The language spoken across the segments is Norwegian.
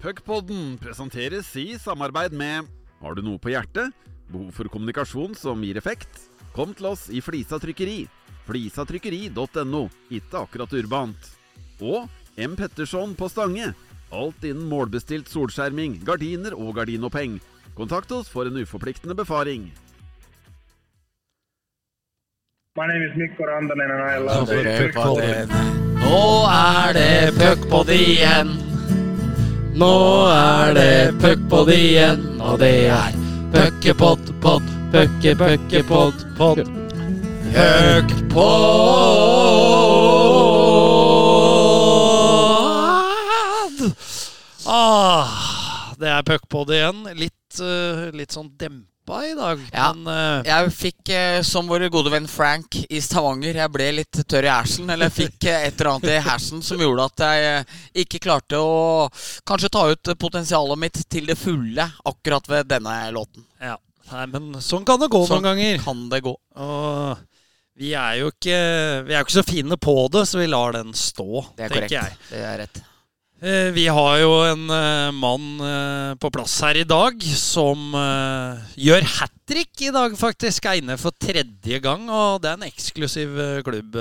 Puckpodden presenteres i samarbeid med Har du noe på hjertet? Behov for kommunikasjon som gir effekt? Kom til oss i Flisa trykkeri. Flisatrykkeri.no. Ikke akkurat urbant. Og M. Petterson på Stange. Alt innen målbestilt solskjerming, gardiner og gardinoppheng. Kontakt oss for en uforpliktende befaring. My name is Mikko Rantanen and I love Nå er det puckpod igjen. Nå er det puckpod igjen, og det er puckepod, pod, pucke, puckepod, pod. Puckpod! Ah, det er puckpod igjen. Litt, uh, litt sånn dempa i dag. Ja. Men uh... Jeg fikk, uh, som vår gode venn Frank i Stavanger, jeg ble litt tørr i hersen. Eller jeg fikk uh, et eller annet i hersen som gjorde at jeg ikke klarte å kanskje ta ut potensialet mitt til det fulle akkurat ved denne låten. ja. Nei, men sånn kan det gå Sånn noen ganger. Sånn Kan det gå. Og vi er jo ikke Vi er jo ikke så fine på det, så vi lar den stå, Det er tenker korrekt. jeg. Det er rett. Eh, Vi har jo en eh, mann eh, på plass her i dag som gjør hat trick i dag, faktisk. Er inne for tredje gang, og det er en eksklusiv klubb,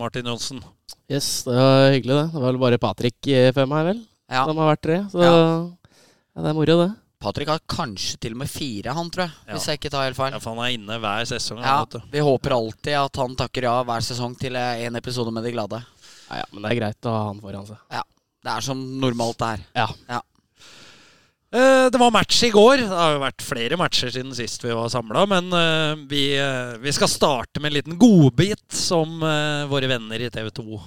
Martin Johnsen. Yes, det var hyggelig, det. Det var vel bare Patrick fem her, vel, Ja. som har vært tre. Så Ja. ja. det er moro, det. Patrick har kanskje til og med fire, han, tror jeg. Ja. Hvis jeg ikke tar helt feil. Ja, for han er inne hver sesong. Ja, han, vet du. Vi håper alltid at han takker ja hver sesong til en episode med De glade. Ja, ja, men det er greit å ha han foran seg. Det er som normalt det er. Ja. Eh, Det var match i går. Det har jo vært flere matcher siden sist vi var samla. Men eh, vi, eh, vi skal starte med en liten godbit som eh, våre venner i TV 2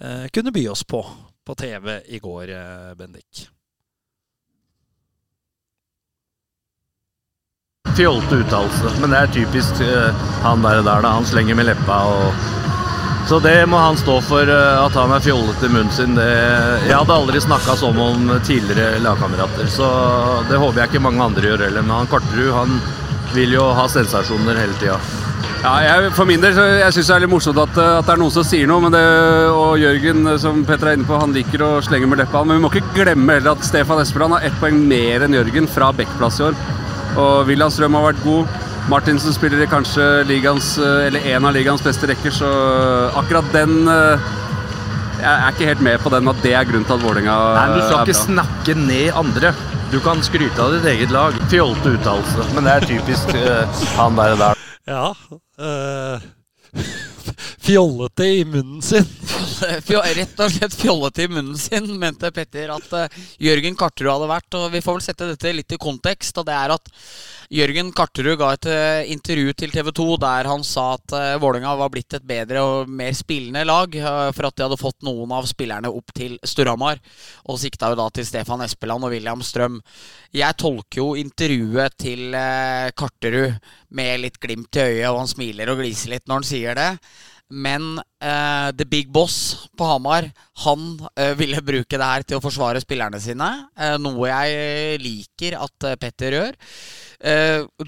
eh, kunne by oss på på TV i går, eh, Bendik. fjolte uttalelse. Men det er typisk eh, han der, der da. Han slenger med leppa og Så det må han stå for, eh, at han er fjollete i munnen sin. Det, jeg hadde aldri snakka sånn om tidligere lagkamerater, så det håper jeg ikke mange andre gjør heller. Men han Karterud, han vil jo ha sensasjoner hele tida. Ja, jeg, for min del så jeg syns det er litt morsomt at, eh, at det er noen som sier noe. Det, og Jørgen, eh, som Petter er inne på, han liker å slenge med leppa. Men vi må ikke glemme heller at Stefan Espeland har ett poeng mer enn Jørgen fra Bekkplass i år. Og William Strøm har vært god. Martinsen spiller i kanskje ligaens, eh, eller en av ligaens beste rekker, så akkurat den eh, Jeg er ikke helt med på den at det er grunnen til at Vålerenga Nei, men Du skal er ikke bra. snakke ned andre. Du kan skryte av ditt eget lag. Fjolte uttalelse. Men det er typisk eh, han der, der. Ja eh, Fjollete i munnen sin. Rett og slett fjollete i munnen sin, mente Petter at uh, Jørgen Karterud hadde vært. Og vi får vel sette dette litt i kontekst. Og det er at Jørgen Karterud ga et uh, intervju til TV 2 der han sa at uh, Vålerenga var blitt et bedre og mer spillende lag uh, for at de hadde fått noen av spillerne opp til Storhamar. Og sikta jo da til Stefan Espeland og William Strøm. Jeg tolker jo intervjuet til Karterud med litt glimt i øyet, og han smiler og gliser litt når han sier det. Men uh, The Big Boss på Hamar Han uh, ville bruke det her til å forsvare spillerne sine. Uh, noe jeg liker at Petter gjør.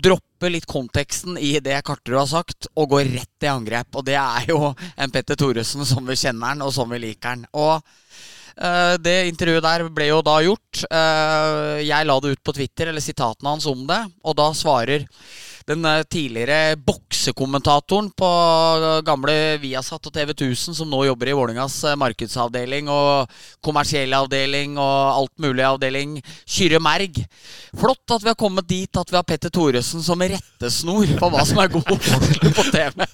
Droppe litt konteksten i det Karterud har sagt, og gå rett i angrep. Og det er jo en Petter Thoresen som vi kjenner han, og som vi liker han. Og det intervjuet der ble jo da gjort. Jeg la det ut på Twitter, eller sitatene hans om det, og da svarer den eh, tidligere boksekommentatoren på eh, gamle Viasat og TV 1000, som nå jobber i Vålingas eh, markedsavdeling og kommersielle avdeling og alt mulig avdeling, Kyrre Merg. Flott at vi har kommet dit at vi har Petter Thoresen som rettesnor på hva som er god på TV.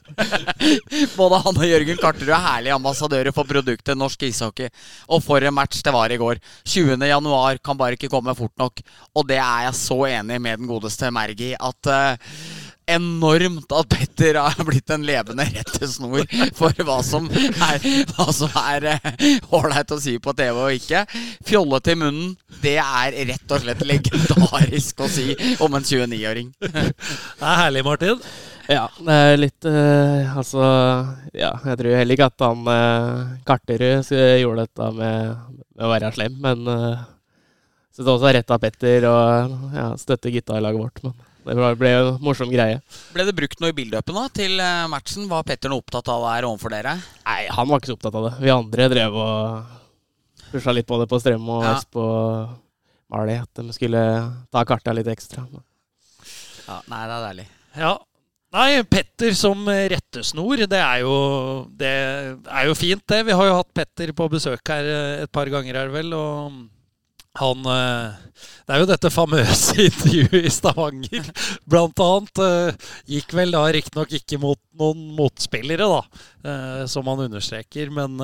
Både han og Jørgen Karterud er herlige ambassadører for produktet norsk ishockey. Og for en match det var i går. 20. januar kan bare ikke komme fort nok. Og det er jeg så enig med den godeste Merg i. At eh, enormt at Petter har blitt en levende rettesnor for hva som er Hva som er eh, ålreit å si på TV og ikke. Fjollete i munnen, det er rett og slett legendarisk å si om en 29-åring. Det er herlig, Martin. Ja, det er litt uh, Altså, ja, jeg tror heller ikke at han uh, Karterud gjorde dette med, med å være slem, men uh, Så det er også rett av Petter og ja, støtte gutta i laget vårt. Men det ble- jo en morsom greie. Ble det brukt noe i build-upen da, til eh, matchen? Var Petter noe opptatt av det her overfor dere? Nei, han var ikke så opptatt av det. Vi andre drev og pusha litt på det på Strøm og Ja. Esp og Mali, at de skulle ta karta litt ekstra. Ja, nei, det er deilig. Ja. Nei, Petter som rettesnor, det er, jo, det er jo fint, det. Vi har jo hatt Petter på besøk her eh, et par ganger, her vel. Og han eh, Det er jo dette famøse intervjuet i Stavanger, blant annet. eh, Gikk vel da riktignok ikke mot noen motspillere, da, eh, som han understreker. Men,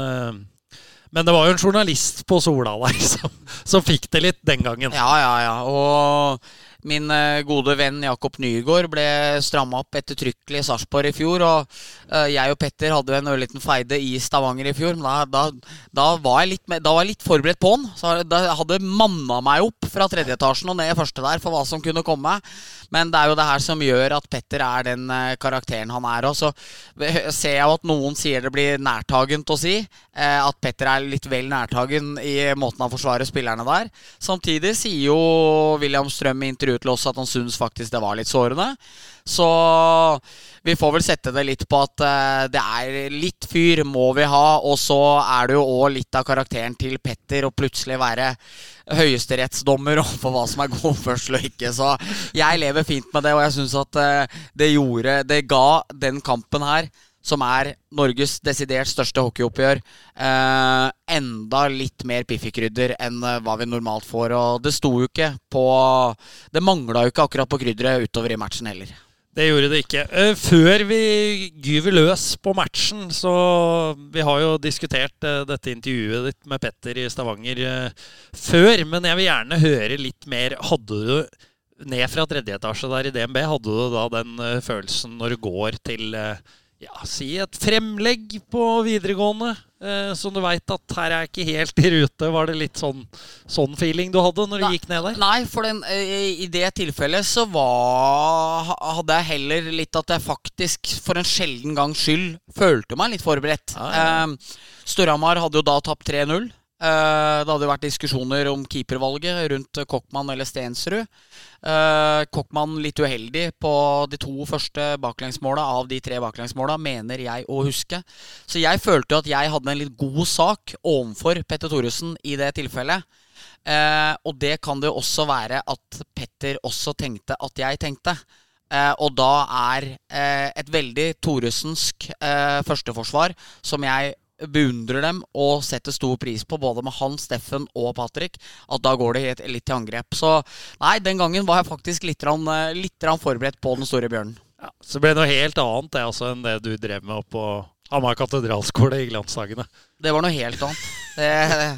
men det var jo en journalist på Sola der som, som fikk det litt den gangen. Ja, ja, ja. Og min eh, gode venn Jakob Nygaard ble stramma opp ettertrykkelig i Sarpsborg i fjor. Og eh, jeg og Petter hadde en ørliten feide i Stavanger i fjor. Men da, da, da, var, jeg litt, da var jeg litt forberedt på han. Så da hadde manna meg opp fra tredje etasjen og ned i første der for hva som kunne komme. Men det er jo det her som gjør at Petter er den eh, karakteren han er. Og så ser jeg at noen sier det blir nærtagent å si. eh, At Petter er litt vel nærtagen i måten han forsvarer spillerne der. Samtidig sier jo William Strøm i intervjuet til oss at han syns faktisk det var litt sårende. Så vi får vel sette det litt på at uh, det er litt fyr må vi ha. Og så er det jo òg litt av karakteren til Petter å plutselig være høyesterettsdommer for hva som er god oppførsel og ikke. Så jeg lever fint med det, og jeg syns at uh, det gjorde Det ga den kampen her som er Norges desidert største hockeyoppgjør, uh, enda litt mer piffikrydder enn hva vi normalt får. Og det sto jo ikke på Det mangla jo ikke akkurat på krydderet utover i matchen heller. Det gjorde det ikke. Eh, Før vi gyver løs på matchen, så Vi har jo diskutert eh, dette intervjuet ditt med Petter i Stavanger eh, før, men jeg vil gjerne høre litt mer. Hadde du ned fra tredje etasje der i DNB, hadde du da den følelsen når du går til ja, si et fremlegg på videregående, eh, som du veit at her er jeg ikke helt i rute. Var det litt sånn, sånn feeling du hadde når du Nei. gikk ned der? Nei, for den, eh, i det tilfellet så var, hadde jeg heller litt at jeg faktisk for en sjelden gangs skyld følte meg litt forberedt. Ja, ja. Eh, Storhamar hadde jo da tapt 3-0. Eh, det hadde vært diskusjoner om keepervalget rundt Kokkmann eller Stensrud. Uh, Kokkmann litt uheldig på de to første baklengsmåla av de tre baklengsmåla, mener jeg å huske. Så jeg følte at jeg hadde en litt god sak overfor Petter Thoresen i det tilfellet. Eh, og det kan det også være at Petter også tenkte at jeg tenkte. Eh, og da er eh, et veldig Thoresensk eh, førsteforsvar, som jeg beundrer dem og setter stor pris på, både med han, Steffen og Patrick, at da går det litt til angrep. Så nei, den gangen var jeg faktisk litt, grann, eh, litt rann forberedt på den store bjørnen. Ja, så ble det noe helt annet det, altså, enn det du drev med på Hamar katedralskole i glansdagene. Det var noe helt annet. Det,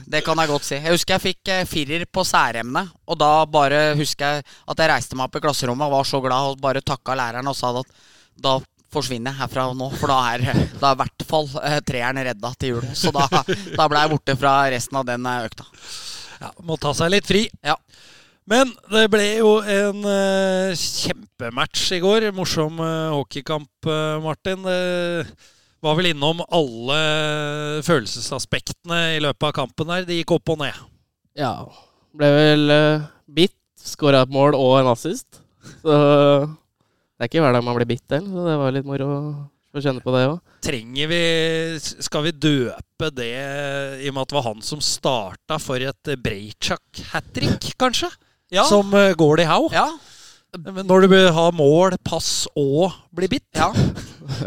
det kan jeg godt si. Jeg husker jeg fikk eh, firer på særemne. Og da bare husker jeg at jeg reiste meg opp i klasserommet og var så glad og bare takka læreren og sa at da forsvinner herfra og nå. For da er, da er i hvert fall eh, treeren redda til jul. Så da, da ble jeg borte fra resten av den eh, økta. Ja, Må ta seg litt fri. Ja. Men det ble jo en uh, kjempematch i går. Morsom uh, hockeykamp, uh, Martin. Det var vel innom alle følelsesaspektene i løpet av kampen der. Det gikk opp og ned. Ja. Ble vel uh, bitt, skåra et mål og en assist. Så det er ikke hver dag man blir bitt heller, så det var litt moro å kjenne på det òg. Trenger vi Skal vi døpe det i og med at det var han som starta for et Brejchak hat trick, kanskje? Ja. Som uh, Gordie Howe? ja. Men Når du vil ha mål, pass og bli bitt? Ja.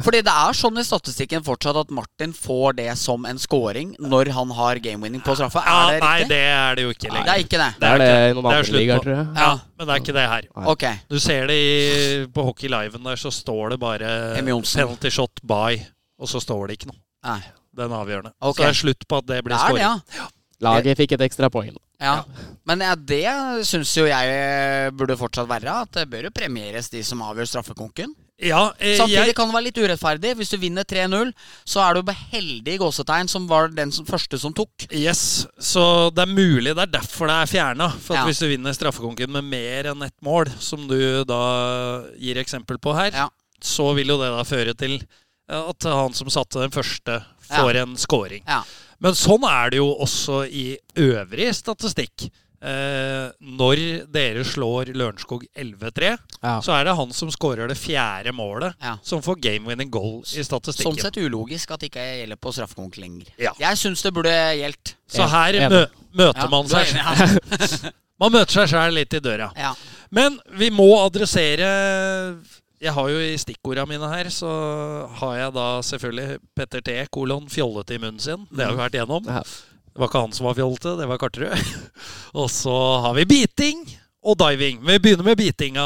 Fordi det er sånn i statistikken fortsatt at Martin får det som en scoring når han har game-winning på straffa. Ja, Er det nei, riktig? det er det jo ikke Det er ikke det. Det er det i noen andre ligaer, tror jeg. Ja, men det er ikke det her. Ok. Du ser det i, på Hockey Liven der, så står det bare penalty shot by, og så står det ikke noe. Nei. Den avgjørende. Okay. Så det er slutt på at det blir scoring. ja. Laget fikk et ekstra poeng. Ja. Men det syns jo jeg burde fortsatt være. At det bør jo premieres de som avgjør straffekonken. Ja, eh, Samtidig jeg, kan det være litt urettferdig. Hvis du vinner 3-0, så er du bare heldig i gåsetegn som var den som, første som tok. yes, så det er mulig det er derfor det er fjerna. For at Ja. hvis du vinner straffekonken med mer enn ett mål, som du da gir eksempel på her, Ja. så vil jo det da føre til at han som satte den første, får en scoring. Ja. Men sånn er det jo også i øvrig statistikk. Eh, når dere slår Lørenskog 11-3, Ja. så er det han som skårer det fjerde målet, Ja. som får game winning goal i statistikken. Sånn sett ulogisk at det ikke gjelder på straffekonk lenger. Ja. Jeg syns det burde gjeldt. Så her mø møter man seg. Man møter seg sjæl litt i døra. Ja. Men vi må adressere Jeg har jo i stikkorda mine her, så har jeg da selvfølgelig Petter T. kolon fjollete i munnen sin. Det har vi vært igjennom. Det var ikke han som var fjollete, det var Karterud. Og så har vi biting og diving. Vi begynner med bitinga,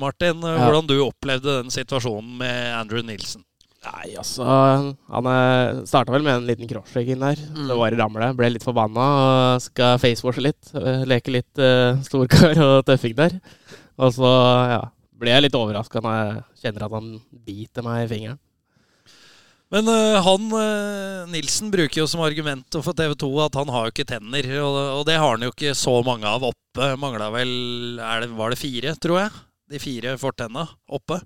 Martin. Hvordan du opplevde den situasjonen med Andrew Nilsen. Nei, altså Han starta vel med en liten crosscheck inn der. Mm. Det var i ramle. Ble litt forbanna og skal facewashe litt. eh, Leke litt uh, storkar og tøffing der. Og så ja, ble jeg litt overraska når jeg kjenner at han biter meg i fingeren. Men uh, han uh, Nilsen bruker jo som argument for TV 2 at han har jo ikke tenner. Og, og det har han jo ikke så mange av oppe. Mangla vel er det, Var det fire, tror jeg? De fire fortenna oppe.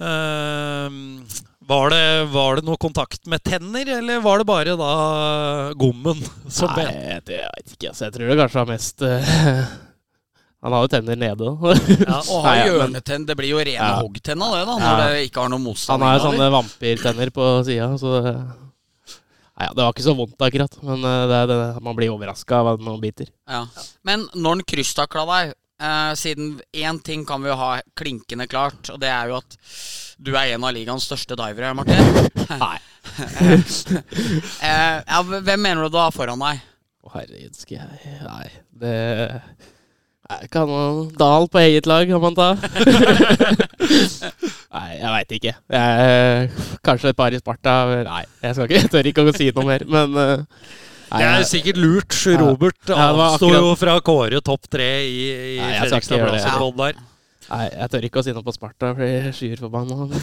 Uh, var, det, var det noe kontakt med tenner, eller var det bare da gommen som Nei, bet? det jeg ikke. Altså, jeg tror det kanskje var mest eh, Han har jo tenner nede. Ja, Og har hjørnetenn. Det blir jo rene Ja. hoggtenna, det, da, når Ja. det ikke har noe motstand. Han har jo sånne vampyrtenner på sida, så Nei, ja, det var ikke så vondt akkurat. Men eh, det, det, man blir overraska av at noen biter. Ja. Men når han krysstakla deg eh, Siden én ting kan vi jo ha klinkende klart, og det er jo at du er en av ligaens største divere, Martin. Nei. eh, ja, hvem mener du du har foran deg? Å herregud, skal jeg Nei, det Kan man Dahl på eget lag, kan man ta? nei, jeg veit ikke. Jeg, kanskje et par i Sparta. Nei, jeg skal ikke, jeg tør ikke å si noe mer, men nei, Det er sikkert lurt. Robert Ja, avsto jo fra å kåre topp tre i, i Fredrikstad det. Der. Nei, jeg tør ikke å si noe på Sparta, for jeg skyer forbanna.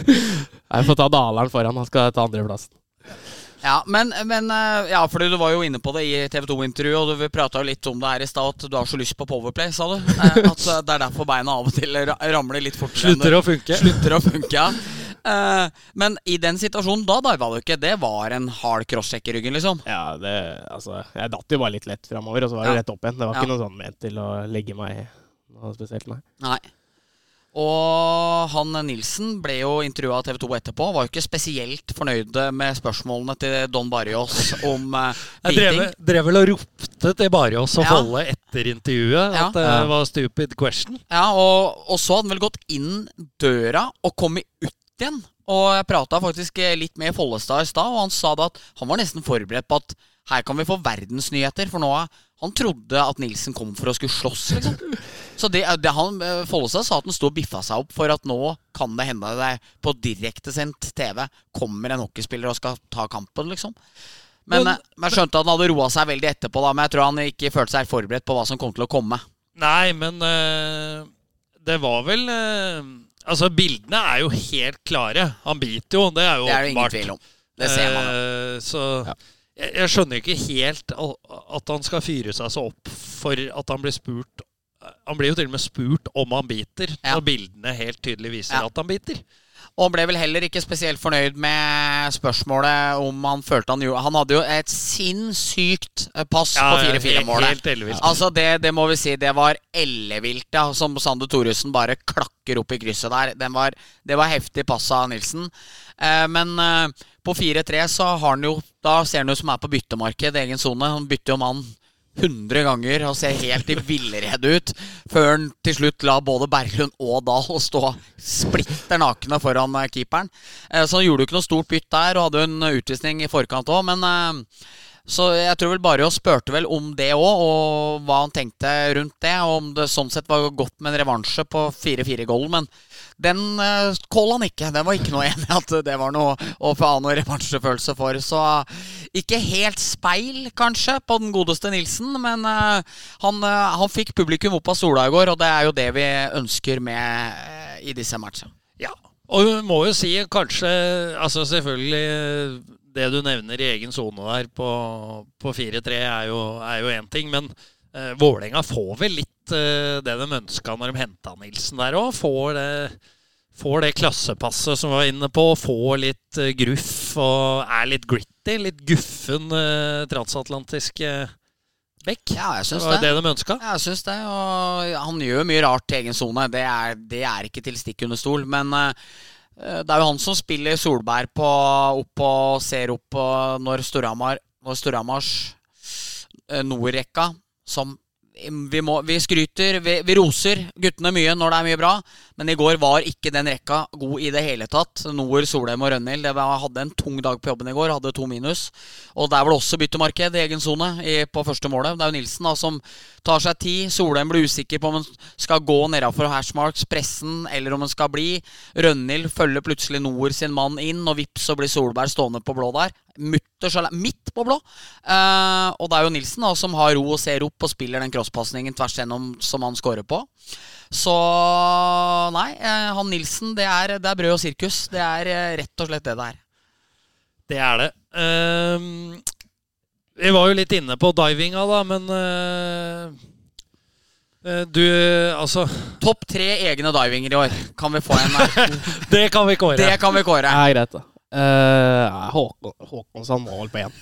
jeg får ta Daleren foran, han skal ta andreplassen. Ja, men, men eh, Ja, fordi du var jo inne på det i TV 2-intervjuet, og du prata jo litt om det her i stad, at du har så lyst på Powerplay, sa du. Eh, At eh, det er derfor beina av og til ramler litt fortere. Slutter å funke. slutter å funke. Ja. Eh, men i den situasjonen, da diva du ikke. Det var en hard crosscheck i ryggen, liksom. Ja, det Altså, jeg datt jo bare litt lett framover, og så var det Ja. rett opp igjen. Det var Ja. ikke noe sånn ment til å legge meg noe spesielt, nei. Nei. Og han Nilsen ble jo intervjua av TV 2 etterpå. Var jo ikke spesielt fornøyd med spørsmålene til Don Barrios om uh, Jeg drev, vel og ropte til Barrios og Ja. Folle etter intervjuet Ja. at det Ja. var stupid question. Ja, og, og så hadde han vel gått inn døra og kommet ut igjen. Og jeg prata faktisk litt med Follestad i stad, og han sa da at han var nesten forberedt på at her kan vi få verdensnyheter, for nå han trodde at Nilsen kom for å skulle slåss, liksom. Så det, det han, eh, Follestad sa at han sto og biffa seg opp for at nå kan det hende det på direktesendt TV kommer en hockeyspiller og skal ta kampen, liksom. Men, Men- eh, jeg skjønte at han hadde roa seg veldig etterpå, da, men jeg tror han ikke følte seg forberedt på hva som kom til å komme. Nei, men øh, det var vel øh, Altså, bildene er jo helt klare. Han biter jo, det er jo åpenbart. Det er det ingen tvil om. Det ser man. Eh, så Ja. jeg, jeg skjønner ikke helt at han skal fyre seg så opp for at han blir spurt Han blir jo til og med spurt om han biter, Ja. når bildene helt tydelig viser Ja. at han biter. Og han ble vel heller ikke spesielt fornøyd med spørsmålet om han følte han gjorde Han hadde jo et sinnssykt pass pass på 4-4-målet. Helt ellevilt. Altså det, det må vi si, det var ellevilt, ja. Som Sander Thoresen bare klakker opp i krysset der. Den var, det var heftig pass av Nilsen. Eh, men eh, på 4-3 så har han jo Da ser han jo som er på byttemarked, egen sone. Han bytter jo mann 100 ganger og ser helt i villrede ut. Før han til slutt la både Berglund og Dahl stå splitter nakne foran eh, keeperen. Eh, så han gjorde jo ikke noe stort bytt der, og hadde en utvisning i forkant òg, men eh, så jeg tror vel bare å spurte vel om det òg, og hva han tenkte rundt det. Og om det sånn sett var godt med en revansje på 4-4-goalen. Men den uh, kåla han ikke. Den var ikke noe enig at det var noe å få noe revansjefølelse for. Så ikke helt speil, kanskje, på den godeste Nilsen. Men uh, han, uh, han fikk publikum opp av sola i går, og det er jo det vi ønsker med i disse matchene. Ja, og vi må jo si kanskje Altså selvfølgelig det du nevner i egen sone der på, på 4-3 er jo er jo én ting, men eh, Vålerenga får vel litt eh, det de ønska når de henta Nilsen der òg. Får Får det klassepasset som vi var inne på, får litt eh, gruff og er litt gritty. Litt guffen eh, transatlantisk eh, bekk. Ja, jeg Det var det. det de ønska. Ja, Jeg syns det. Og han gjør mye rart i egen sone. Det, det er ikke til stikk under stol. Men eh, det er jo han som spiller Solberg på, opp og ser opp på når Storhamar Når Storhamars eh, Nordrekka som vi, må, vi skryter, vi, vi roser guttene mye når det er mye bra, men i går var ikke den rekka god i det hele tatt. Noer, Solheim og Rønhild hadde en tung dag på jobben i går, hadde to minus. Og der var det også byttemarked i egen sone på første målet. Det er jo Nilsen da som tar seg tid. Solheim blir usikker på om han skal gå nedafor hashmarks, pressen, eller om han skal bli. Rønhild følger plutselig Noer sin mann inn, og vips så blir Solberg stående på blå der. Mutters midt på blå. Uh, og det er jo Nilsen da som har ro og ser opp og spiller den crosspasningen tvers gjennom som han scorer på. Så nei, uh, han Nilsen, det er, det er, brød og sirkus. Det er uh, rett og slett det det er. Det er det. Uh, vi var jo litt inne på divinga, da, men du, altså Topp tre egne divinger i år. Kan vi få en? det kan vi kåre. Det kan vi kåre. Nei greit, da. Uh, Håkon, Håkonsson må vel på én.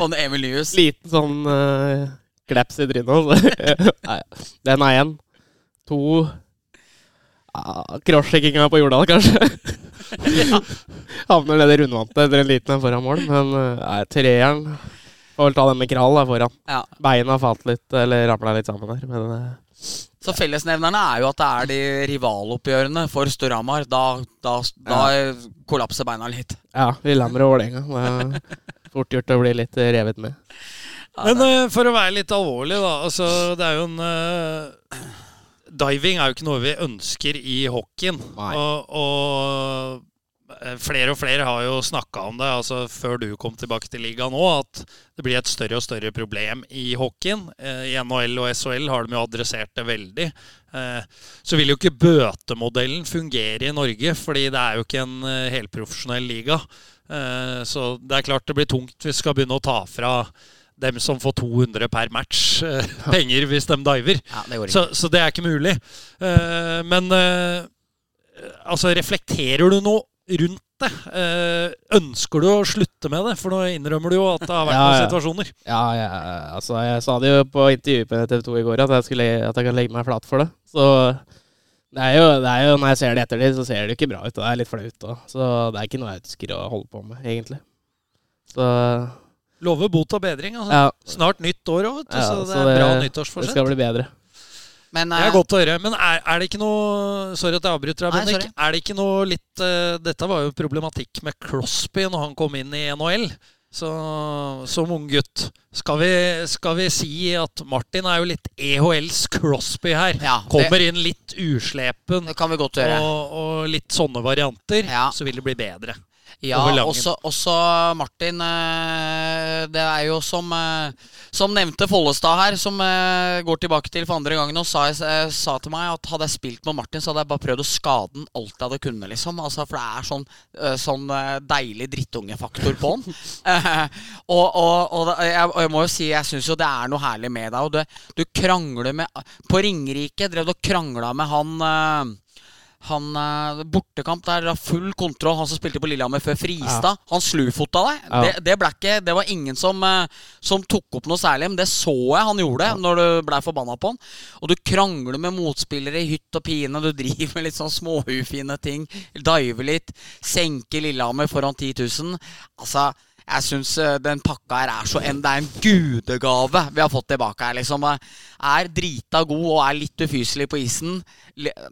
på en Emil Nyhus? Liten sånn uh, kleps i trynet. Den er én. To uh, Crosscheckinga på Jordal, kanskje. ja. Havner nede i rundvante etter en liten en foran mål. Men uh, treeren Får vel ta den med krall da, foran. Ja. Beina falt litt, eller ramla litt sammen der. Men så fellesnevnerne er jo at det er de rivaloppgjørene for Storhamar. Da, da, da ja. kollapser beina litt. Ja, Lillehammer og Vålerenga. Det er fort gjort å bli litt revet med. Men uh, for å være litt alvorlig, da. Altså, det er jo en uh, Diving er jo ikke noe vi ønsker i hockeyen. Og, og, Eh, flere og flere har jo snakka om det altså før du kom tilbake til ligaen nå, at det blir et større og større problem i hockeyen. Eh, I NHL og SHL har de jo adressert det veldig. Eh, så vil jo ikke bøtemodellen fungere i Norge, fordi det er jo ikke en helprofesjonell liga. Så det er klart det blir tungt hvis vi skal begynne å ta fra dem som får 200 per match penger hvis de diver. Ja, det så, så, det er ikke mulig. Men altså, reflekterer du noe rundt det. Eh, ønsker du å slutte med det? For nå innrømmer du jo at det har vært ja, noen situasjoner. Ja, ja, altså jeg sa det jo på intervjuet på TV 2 i går, at jeg, skulle, at jeg kan legge meg flat for det. Så det er, jo, det er jo, når jeg ser det etter det, så ser det jo ikke bra ut. Og det er litt flaut òg. Så det er ikke noe jeg ønsker å holde på med, egentlig. Så Lover bot og bedring. Altså. Ja. Snart nytt år òg, ja, så det er det, bra nyttårsforsett. Det skal bli bedre. Men, det er godt å høre. Men er, er, det ikke noe Sorry at jeg avbryter deg, Bendik. Er det ikke noe litt uh, Dette var jo problematikk med Crosby når han kom inn i NHL. Så som ung gutt skal vi, skal vi, si at Martin er jo litt EHLs Crosby her. Ja, Kommer inn litt uslepen det kan vi godt. Og, og litt sånne varianter, ja. så vil det bli bedre. Ja, også, også, Martin. Eh, det er jo som, eh, som nevnte Follestad her, som eh, går tilbake til for andre gangen og sa, sa, til meg at hadde jeg spilt med Martin, så hadde jeg bare prøvd å skade den alt jeg hadde kunnet. liksom altså, For det er sånn, sånn deilig drittungefaktor på han. og, og, og, jeg, og, jeg, må jo si jeg syns jo det er noe herlig med deg. Og det, du krangler med På Ringerike drev du og krangla med han han uh, Bortekamp der, full kontroll. Han som spilte på Lillehammer før Fristad. Ja. Han slufota deg. Ja. Det, det, ikke, det, var ingen som, uh, som, tok opp noe særlig, men det så jeg han gjorde ja. når du blei forbanna på han. Og du krangler med motspillere i hytt og pine. Du driver med litt sånn småufine ting. Diver litt. Senker Lillehammer foran 10 000. Altså jeg syns eh, den pakka her er så en, Det er en gudegave vi har fått tilbake her. liksom Er drita god og er litt ufyselig på isen.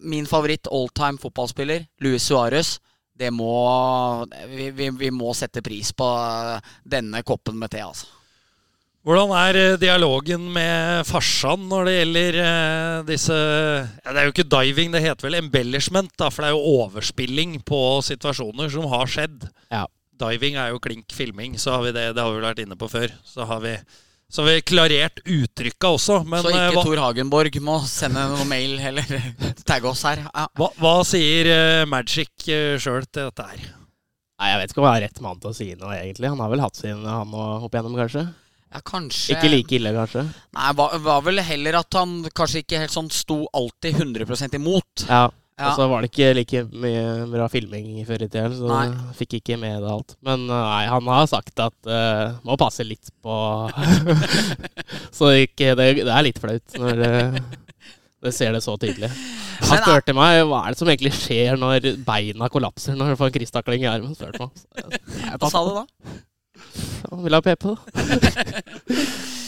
Min favoritt all time fotballspiller, Luis Suárez. Det må vi, vi, vi, må sette pris på eh, denne koppen med te, altså. Hvordan er eh, dialogen med farsan når det gjelder disse ja, Det er jo ikke diving, det heter vel embellishment, da, for det er jo overspilling på situasjoner som har skjedd. Ja. Diving er jo klink filming, så har vi det. Det har vi vært inne på før. Så har vi, så har vi klarert uttrykka også. Men, så ikke hva, Tor Hagenborg må sende noe mail eller tagge oss her. Ja. Hva, hva, sier uh, Magic uh, sjøl til dette her? Nei, Jeg vet ikke om jeg er rett mann til å si noe, egentlig. Han har vel hatt sin han opp igjennom, kanskje? Ja, kanskje Ikke like ille, kanskje? Nei, var, var vel heller at han kanskje ikke helt sånn sto alltid 100 imot. Ja ja. Og så var det ikke like mye bra filming før i tida, så nei. fikk ikke med det alt. Men eh, nei, han har sagt at uh, må passe litt på Så ikke, det, det, er litt flaut når uh, det ser det så tydelig. Han spurte meg hva er det som egentlig skjer når beina kollapser når du får kristakling i armen. Spurte meg. Hva sa du da? Han ville ha PP, da.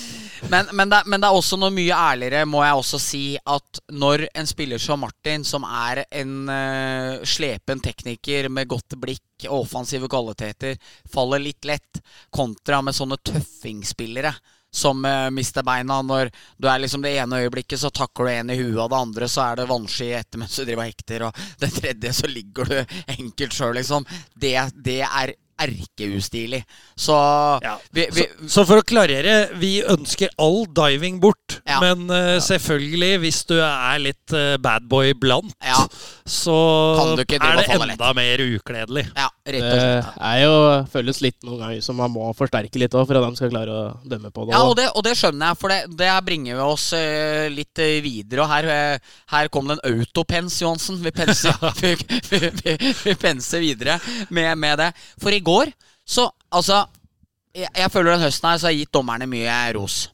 Men, men, det, men det er også noe mye ærligere, må jeg også si, at når en spiller som Martin, som er en uh, slepen tekniker med godt blikk og offensive kvaliteter, faller litt lett, kontra med sånne tøffingspillere som uh, mister beina. Når du er liksom det ene øyeblikket, så takler du en i huet, og det andre så er det vannski etter mens du driver og hekter, og det tredje så ligger du enkelt sjøl, liksom. Det, det er erkeustilig. Så, Ja. vi, vi, så, så for å klarere, vi ønsker all diving bort. Ja. Men uh, selvfølgelig, hvis du er litt uh, badboy blant, Ja. Så Kan du ikke er det enda mer ukledelig. ja, rett og Det er jo, føles litt noen ganger som man må forsterke litt òg, for at de skal klare å dømme på det. Ja, og det, og det skjønner jeg, for det, det bringer vi oss eh, litt eh, videre. Og her, eh, her kom det en autopens, Johansen. Vi penser, vi, vi, vi, vi penser videre med, med det. For i går, så altså jeg, jeg føler den høsten her så har jeg gitt dommerne mye ros.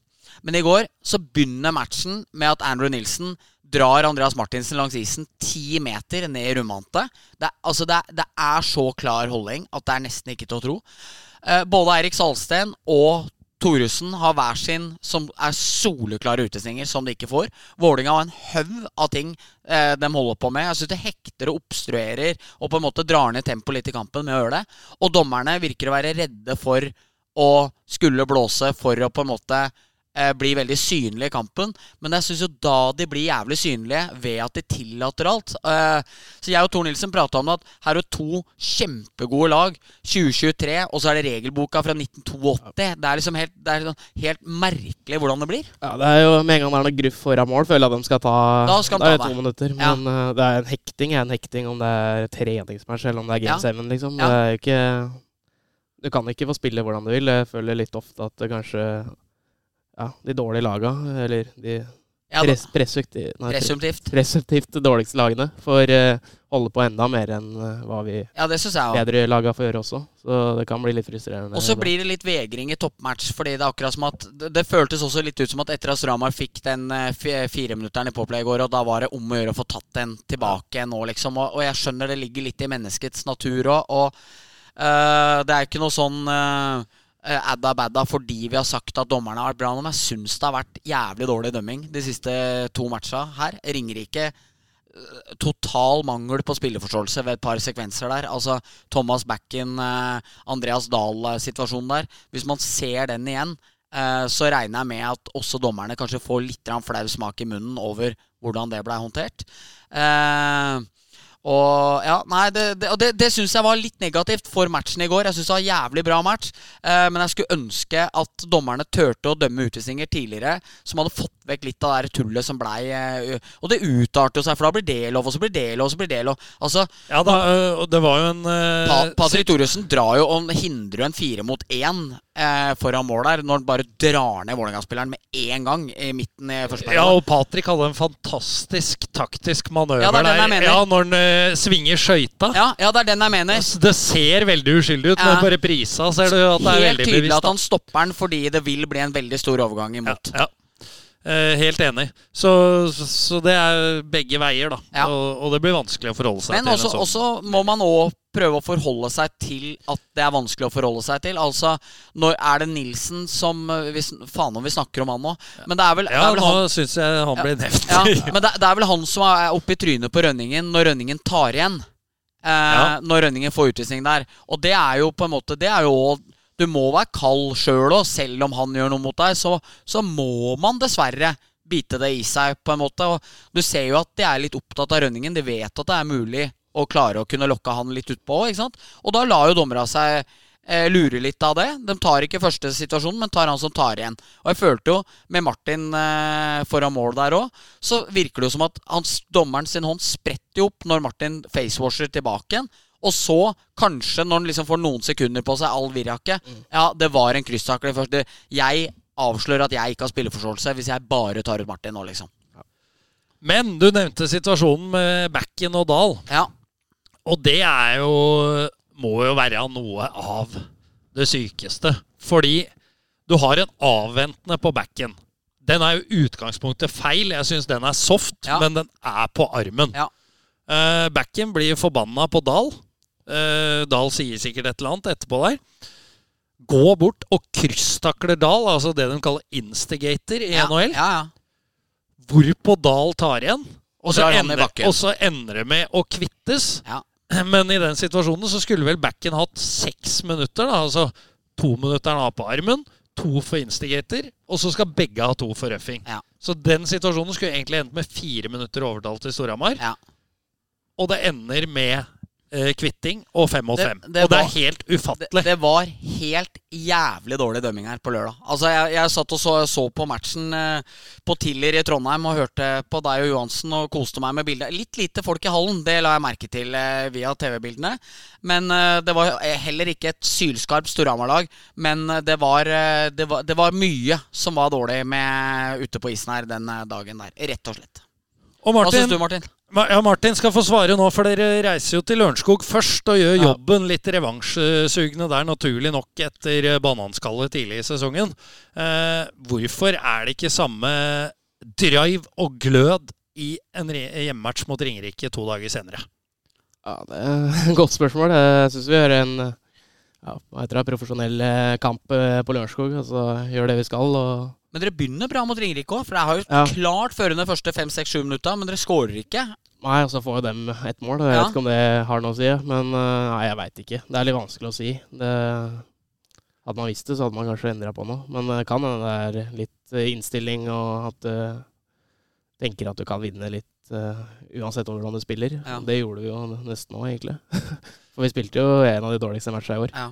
Men i går så begynner matchen med at Andrew Nilsen drar Andreas Martinsen langs isen ti meter ned i rundvante. Det, altså det, det er så klar holding at det er nesten ikke til å tro. Eh, både Eirik Salsten og Thoresen har hver sin som er soleklare utestinger, som de ikke får. Vålinga har en haug av ting eh, de holder på med. Jeg synes det hekter og obstruerer og på en måte drar ned tempoet litt i kampen med å gjøre det. Og dommerne virker å være redde for å skulle blåse for å på en måte eh, bli veldig synlige i kampen. Men jeg syns jo da de blir jævlig synlige ved at de tillater alt. Eh, så jeg og Tor Nilsen prata om at her er to kjempegode lag. 2023, og så er det regelboka fra 1982. Det er liksom helt, det er sånn helt merkelig hvordan det blir. Ja, det er jo Med en gang det er noe gruff foran mål, føler jeg at de skal ta Da skal de ta det to minutter. Men ja. det er en hekting er en hekting, om det er treningsmatch eller om det er Ja. game 7, liksom. Ja. Det er jo ikke Du kan ikke få spille hvordan du vil. Jeg føler litt ofte at det kanskje Ja, de dårlige laga, eller de Ja, pres, Presumptivt. presumptivt dårligste lagene, får eh, holde på enda mer enn eh, hva vi Ja, det synes jeg også. bedre laga får gjøre også. Så det kan bli litt frustrerende. Og så blir det litt vegring i toppmatch, fordi det er akkurat som at Det, det føltes også litt ut som at etter at Stramar fikk den eh, fi- fireminutteren i Poplay i går, og da var det om å gjøre å få tatt den tilbake nå, liksom. Og, og jeg skjønner det ligger litt i menneskets natur òg, og uh, det er ikke noe sånn uh, adda badda fordi vi har sagt at dommerne har vært bra, men jeg syns det har vært jævlig dårlig dømming de siste to matcha her. Ringerike eh, total mangel på spilleforståelse ved et par sekvenser der. Altså Thomas Backen, eh, Andreas Dahl-situasjonen der. Hvis man ser den igjen, eh, så regner jeg med at også dommerne kanskje får litt flau smak i munnen over hvordan det blei håndtert. Eh, og ja, nei, det, det, det, det syns jeg var litt negativt for matchen i går. Jeg syns det var en jævlig bra match. Eh, men jeg skulle ønske at dommerne turte å dømme utvisninger tidligere, som hadde fått vekk litt av det tullet som blei eh, Og det utarter seg, for da blir det lov, og så blir det lov, og så blir det lov. Altså, Ja da, øh, det var jo en øh, Patrick Thoresen drar jo og hindrer en fire mot én foran mål der, når han bare drar ned Vålerenga-spilleren med én gang i midten i første Ja, og Patrick hadde en fantastisk taktisk manøver Ja, det er den jeg der. Ja, når han øh, svinger skøyta. Ja, ja, det er den jeg mener. Altså, Det ser veldig uskyldig ut, Ja. men på reprisa ser du at det er Helt veldig tydelig at han stopper den fordi det vil bli en veldig stor overgang imot. Ja, ja. Eh, helt enig. Så, så, det er begge veier, da. Ja. Og, og det blir vanskelig å forholde seg Men til. også, en sånn. også må man òg prøve å forholde seg til at det er vanskelig å forholde seg til. Altså, når er det Nilsen som eh, vi, Faen om vi snakker om han nå. Men det er vel, Ja, er vel nå syns jeg han blir nevnt. ja, Men det, det er vel han som er oppe i trynet på Rønningen når Rønningen tar igjen. Eh. Når Rønningen får utvisning der. Og det er jo på en måte Det er jo Du må være kald sjøl òg, selv om han gjør noe mot deg. Så, så må man dessverre bite det i seg, på en måte. Og du ser jo at de er litt opptatt av Rønningen. De vet at det er mulig å klare å kunne lokke han litt utpå. ikke sant? Og da lar jo dommerne seg eh, lure litt av det. De tar ikke første situasjonen, men tar han som tar igjen. Og jeg følte jo, med Martin eh, foran mål der òg, så virker det jo som at hans, dommeren sin hånd spretter jo opp når Martin facewasher tilbake igjen. Og så, kanskje, når han liksom får noen sekunder på seg, all virraket Ja, det var en krysstakling først. Jeg avslører at jeg ikke har spilleforståelse hvis jeg bare tar ut Martin nå, liksom. Men du nevnte situasjonen med Backen og Dahl. Ja. Og det er jo Må jo være noe av det sykeste. Fordi du har en avventende på backen. Den er jo utgangspunktet feil. Jeg syns den er soft, Ja. men den er på armen. Ja. Uh, backen blir forbanna på Dahl. Eh, Dahl sier sikkert et eller annet etterpå der. gå bort og krysstakler Dahl, altså det de kaller instigator i Ja, NHL. ja, ja. Hvorpå Dahl tar igjen. Og så, ender, og så ender det med å kvittes. Ja. Men i den situasjonen så skulle vel backen hatt seks minutter. da, altså To minutter han har på armen, to for instigator, og så skal begge ha to for røffing. Så den situasjonen skulle egentlig endt med fire minutter overtalt til Storhamar. Ja. Og det ender med kvitting og fem mot Det- fem. det og det var- er helt ufattelig. det var helt jævlig dårlig dømming her på lørdag. Altså, jeg, jeg satt og så, så på matchen eh, på Tiller i Trondheim og hørte på deg og Johansen og koste meg med bildet. Litt lite folk i hallen, det la jeg merke til eh, via TV-bildene. Men eh, det var eh, heller ikke et sylskarpt Storhamar-lag. Men eh, det var, eh, det, var, det var mye som var dårlig med ute på isen her den eh, dagen der. Rett og slett. Og Hva Martin, syns du, Martin? Ja, Martin skal få svare nå, for dere reiser jo til Lørenskog først og gjør jobben litt revansjesugne der, naturlig nok etter eh, bananskallet tidlig i sesongen. Eh, hvorfor er det ikke samme drive og glød i en hjemmematch mot Ringerike to dager senere? Ja, det er et godt spørsmål. Jeg syns vi gjør en ja, profesjonell eh, kamp eh, på Lørenskog. Altså gjør det vi skal. og Men dere begynner bra mot Ringerike òg, for det har jo Ja. klart førende første fem-seks-sju minutta, men dere skårer ikke. Nei, og så får jo dem ett mål. Jeg Ja. vet ikke om det har noe å si, men eh, nei, jeg veit ikke. Det er litt vanskelig å si. Det, hadde man visst det, så hadde man kanskje endra på noe. Men det kan hende det er litt eh, innstilling, og at du tenker at du kan vinne litt uh, uansett hvordan du spiller. Ja. Det gjorde vi jo nesten nå, egentlig. For vi spilte jo en av de dårligste matchene i år. Ja.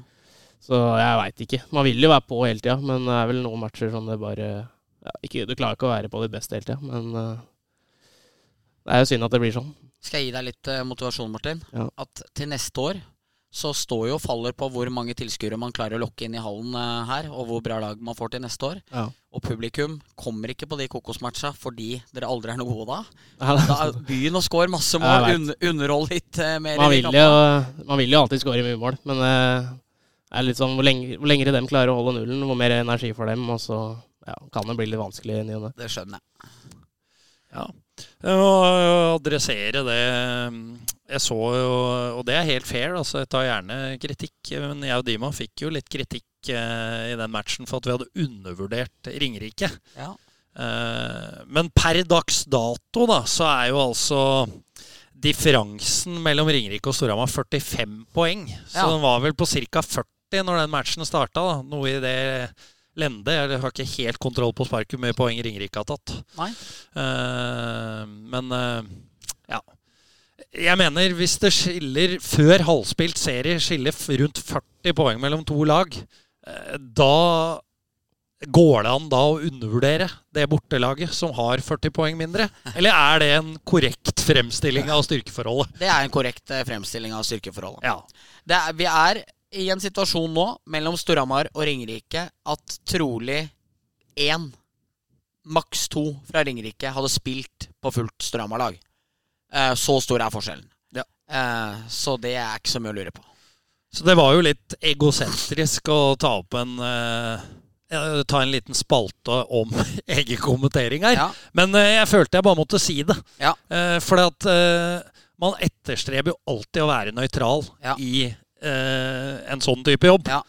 Så jeg veit ikke. Man vil jo være på hele tida, men det er vel noen matcher som det bare ja, ikke, Du klarer ikke å være på ditt beste hele tida, men uh, det er jo synd at det blir sånn. Skal jeg gi deg litt eh, motivasjon, Martin? Ja. At til neste år så står jo og faller på hvor mange tilskuere man klarer å lokke inn i hallen eh, her, og hvor bra lag man får til neste år. Ja. Og publikum kommer ikke på de kokosmatcha fordi dere aldri er noe gode da. Da byen og score masse mål, un underhold litt mer. man, vil jo, man vil jo alltid skåre mye mål, men er litt sånn hvor, lenge, hvor lengre dem klarer å holde nullen, hvor mer energi for dem, og så ja, kan det bli litt vanskelig i ny og ne. Det skjønner jeg. Ja. Å adressere det jeg så jo, og det er helt fair. altså Jeg tar gjerne kritikk. Men jeg og Dima fikk jo litt kritikk eh, i den matchen for at vi hadde undervurdert Ringerike. Ja. Eh, men per dags dato da, så er jo altså differansen mellom Ringerike og Storhamar 45 poeng. Så Ja. den var vel på ca. 40 når den matchen starta. Da. Noe i det lende. Jeg har ikke helt kontroll på sparket mye poeng Ringerike har tatt. Nei. Uh, men uh, ja. Jeg mener hvis det skiller før halvspilt serie skiller rundt 40 poeng mellom to lag, uh, da går det an da å undervurdere det bortelaget som har 40 poeng mindre? Eller er det en korrekt fremstilling av styrkeforholdet? Det er en korrekt fremstilling av styrkeforholdet. Ja. Det er, vi er i en situasjon nå mellom Storhamar og Ringerike at trolig én, maks to fra Ringerike hadde spilt på fullt Storhamar-lag. Eh, så stor er forskjellen. Ja. Eh, så det er ikke så mye å lure på. Så det var jo litt egosentrisk å ta opp en eh, Ta en liten spalte om egen kommentering her. Ja. Men jeg følte jeg bare måtte si det. Ja. For at man etterstreber jo alltid å være nøytral Ja. i en sånn type jobb. Ja.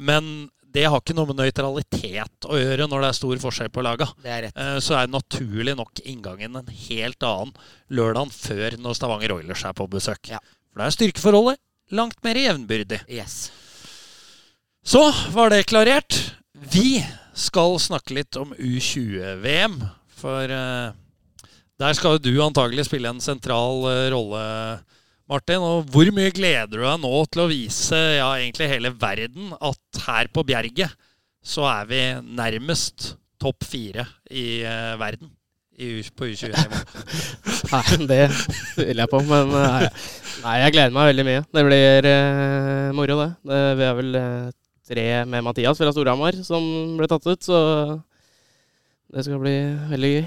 Men det har ikke noe med nøytralitet å gjøre når det er stor forskjell på laga. Det er. Eh, så er naturlig nok inngangen en helt annen lørdagen før når Stavanger Oilers er på besøk. Ja. For da er styrkeforholdet langt mer jevnbyrdig. Yes. Så var det klarert. Vi skal snakke litt om U20-VM. For eh, der skal du antagelig spille en sentral eh, rolle, Martin. Og hvor mye gleder du deg nå til å vise ja, egentlig hele verden at her på Bjerget så er vi nærmest topp fire i uh, verden i, på U21-nivå? Nei, det vil jeg på, men nei, nei, jeg gleder meg veldig mye. Det blir uh, moro, det. det. Vi er vel uh, tre med Mathias fra Storhamar som ble tatt ut, så det skal bli veldig gøy.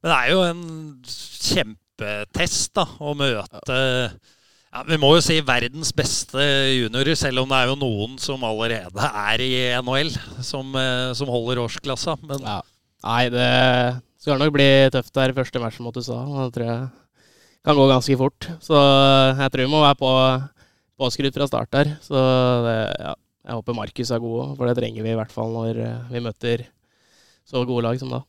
Men det er jo en kjempetest da, å møte ja, Vi må jo si verdens beste juniorer, selv om det er jo noen som allerede er i NHL, som, eh, som holder årsklassa. Men Ja. Nei, det skal nok bli tøft der første matchen mot USA. Det tror jeg kan gå ganske fort. Så jeg tror vi må være på påskrudd fra start der. Så det, ja, jeg håper Markus er god òg, for det trenger vi i hvert fall når eh, vi møter så gode lag som da.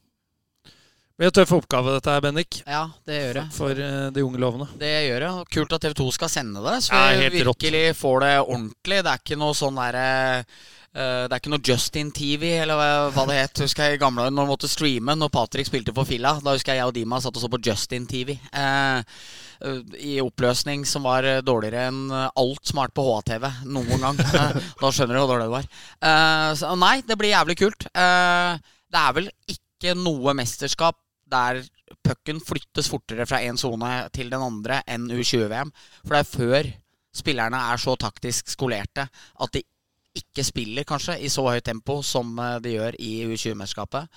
Blir en tøff oppgave dette her, Bendik. Ja, det gjør det. For uh, de unge lovende. Det gjør det. Kult at TV 2 skal sende det, så vi helt rått. virkelig får det ordentlig. Det er ikke noe sånn derre eh, det er ikke noe Justin TV, eller hva- det het. Husker jeg i gamle år når man måtte streame når Patrick spilte for Filla. Da husker jeg jeg og Dima satt og så på Justin TV. eh, eh, I oppløsning som var eh, dårligere enn eh, alt som har vært på HA-TV noen gang. Eh, da skjønner du hvor dårlig det var. Eh, så, nei, det blir jævlig kult. Eh, det er vel ikke noe mesterskap der pucken flyttes fortere fra én sone til den andre enn U20-VM. For det er før spillerne er så taktisk skolerte at de ikke spiller kanskje i så høyt tempo som eh, de gjør i U20-mesterskapet.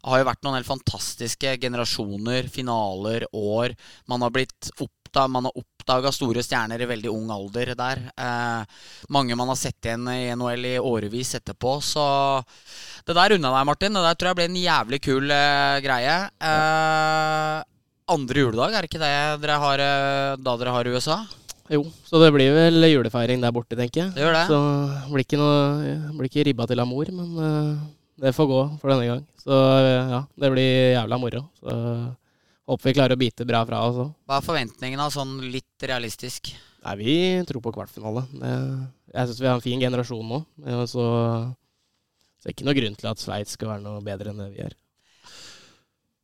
Det har jo vært noen helt fantastiske generasjoner, finaler, år. Man har blitt oppda man har oppdaga store stjerner i veldig ung alder der. Eh, mange man har sett igjen i NHL i årevis etterpå. Så det der unna deg, Martin. Det der tror jeg blir en jævlig kul eh, greie. Eh, andre juledag, er det ikke det dere har eh, da dere har USA? Jo, så det blir vel julefeiring der borte, tenker jeg. Det gjør det. Så blir ikke, noe, blir ikke ribba til amor, men eh, det får gå for denne gang. Så eh, ja, det blir jævla moro. Så håper vi klarer å bite bra fra oss òg. Hva er forventningene sånn litt realistisk? Nei, vi tror på kvartfinale. Jeg syns vi har en fin generasjon nå. eh, Så så det er ikke noe grunn til at Sveits skal være noe bedre enn det vi er.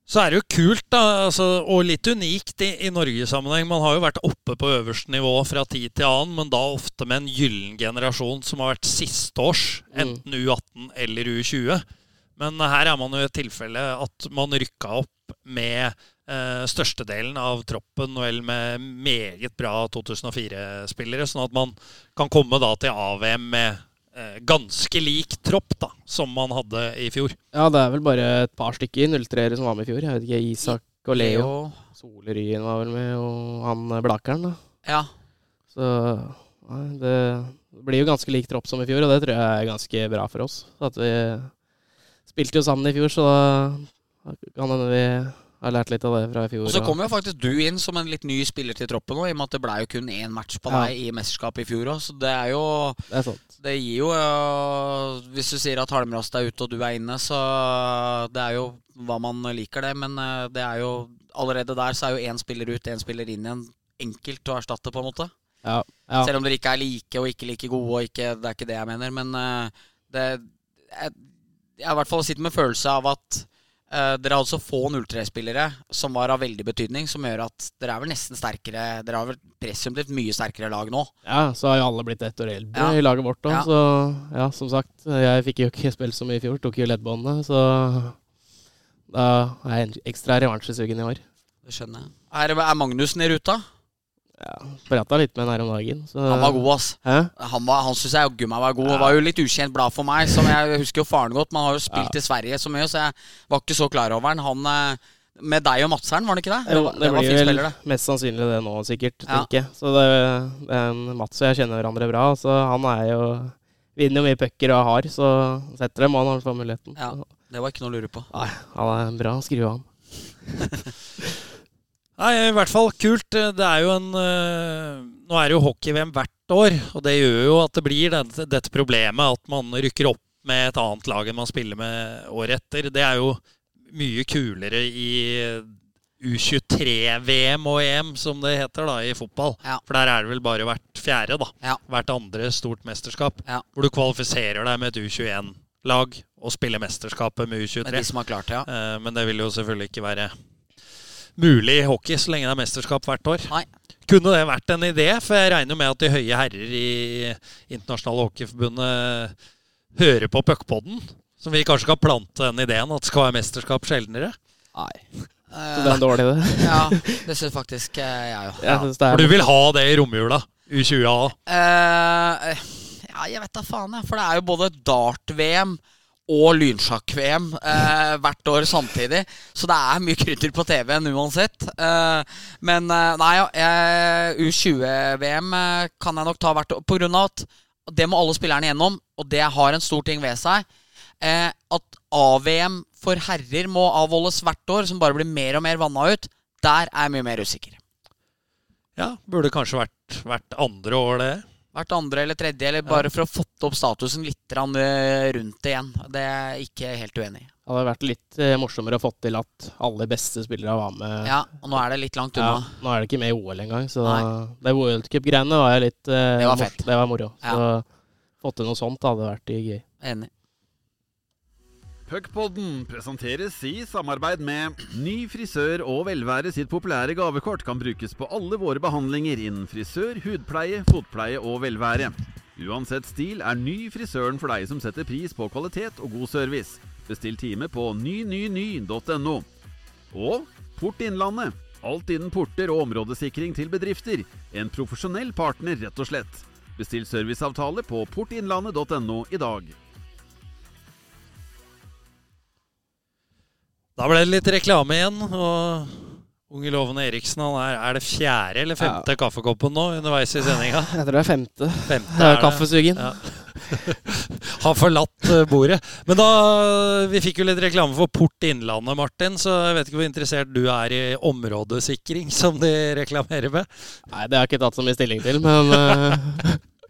Så er det jo kult, da, altså, og litt unikt i, i Norgesammenheng. Man har jo vært oppe på øverste nivå fra tid til annen, men da ofte med en gyllen generasjon som har vært sisteårs, Mm. enten U18 eller U20. Men her er man jo i et tilfelle at man rykka opp med størstedelen av troppen, vel med meget bra 2004-spillere, sånn at man kan komme da til AVM med eh, ganske lik tropp da, som man hadde i fjor. Ja, det er vel bare et par stykker 03-ere som var med i fjor. Jeg vet ikke, Isak og Leo. Soleryen var vel med, og han eh, Blakeren, da. Ja. Så nei, det blir jo ganske lik tropp som i fjor, og det tror jeg er ganske bra for oss. At vi spilte jo sammen i fjor, så da kan hende vi har lært litt av det fra i fjor. Og så kom jo faktisk du inn som en litt ny spiller til troppen òg, i og med at det ble jo kun én match på Ja. deg i mesterskapet i fjor òg. Så det er jo Det er sant. Det gir jo øh, Hvis du sier at Halmrast er ute og du er inne, så det er jo hva man liker, det. Men øh, det er jo allerede der så er jo én spiller ut, én spiller inn igjen. Enkelt å erstatte, på en måte. Ja, ja. Selv om dere ikke er like og ikke like gode, og ikke, det er ikke det jeg mener. Men øh, det jeg, jeg har i hvert fall sitter med følelse av at dere har altså få 03-spillere som var av veldig betydning, som gjør at dere er vel nesten sterkere Dere har vel presumptivt mye sterkere lag nå. ja, så har jo alle blitt ett år eldre Ja. i laget vårt òg, Ja. så ja, som sagt. Jeg fikk jo ikke spilt så mye i fjor, tok jo leddbåndet, så da er jeg ekstra revansjesugen i år. Det skjønner jeg. Er, er Magnussen i ruta? Ja, Prata litt med han her om dagen. Så, Han var god, ass. Hæ? Han, var, han syns jeg jaggu meg var god. Ja. Var jo litt ukjent blad for meg. Som jeg husker jo faren godt. Man har jo spilt Ja. i Sverige så mye, så jeg var ikke så klar over han. Han eh, med deg og Madseren, var det ikke det? Jo, det, det var blir vel spiller, det. mest sannsynlig det nå, sikkert. Ja. tenker jeg. Så det, er Mats og jeg kjenner hverandre bra. Så han er jo vinner jo mye pucker og har, så setter dem han får muligheten. Ja. Det var ikke noe å lure på. nei, han er bra. en bra skruan. Nei, i hvert fall kult. Det er jo en eh, Nå er det jo hockey-VM hvert år, og det gjør jo at det blir dette, dette problemet at man rykker opp med et annet lag enn man spiller med året etter. Det er jo mye kulere i U23-VM og EM, som det heter da, i fotball. Ja. For der er det vel bare hvert fjerde, da. Ja. Hvert andre stort mesterskap. Ja. Hvor du kvalifiserer deg med et U21-lag og spiller mesterskapet med U23. Med de som har klart det, ja. Eh, Men det vil jo selvfølgelig ikke være mulig i hockey så lenge det er mesterskap hvert år. Nei. Kunne det vært en idé? For jeg regner jo med at de høye herrer i Internasjonale Hockeyforbundet hører på puckpodden. Som vi kanskje kan plante den ideen at det skal være mesterskap sjeldnere. Nei, Eh, så det er en dårlig idé. ja, det syns faktisk eh, jeg òg. Ja. For du vil ha det i romjula. U20A. Uh, ja, jeg vet da faen, jeg. For det er jo både dart-VM og lynsjakk-VM eh, hvert år samtidig. Så det er mye krydder på TV-en uansett. Eh, men eh, nei, U20-VM eh, kan jeg nok ta hvert år. På grunn av at det må alle spillerne gjennom, og det har en stor ting ved seg. Eh, at A-VM for herrer må avholdes hvert år, som bare blir mer og mer vanna ut. Der er jeg mye mer usikker. Ja, burde kanskje vært hvert andre år, det. Vært andre eller tredje, eller bare for å fått opp statusen litt eh, rundt det igjen. Det er jeg ikke helt uenig i. Det hadde vært litt eh, morsommere å få til at alle beste spillere var med. Ja, og nå er det litt langt Ja, unna. nå er det ikke med i OL engang, så Nei. det World Cup-greiene var litt eh, Det var fett. Det var moro. Ja. Så få til noe sånt hadde vært gøy. Enig. Puckpodden presenteres i samarbeid med Ny frisør og velvære sitt populære gavekort kan brukes på alle våre behandlinger innen frisør, hudpleie, fotpleie og velvære. Uansett stil er Ny frisøren for deg som setter pris på kvalitet og god service. Bestill time på nynyny.no. Og Port Innlandet. Alt innen porter og områdesikring til bedrifter. En profesjonell partner, rett og slett. Bestill serviceavtale på portinnlandet.no i dag. Da ble det litt reklame igjen. og Unge lovende Eriksen, han er, er det fjerde eller femte kaffekoppen nå underveis i sendinga? Jeg tror det er femte. Femte Det er er det. kaffesugen. Ja. Har forlatt eh, bordet. Men da Vi fikk jo litt reklame for Port Innlandet, Martin. Så jeg vet ikke hvor interessert du er i områdesikring, som de reklamerer med. Nei, det har jeg ikke tatt så mye stilling til, men eh,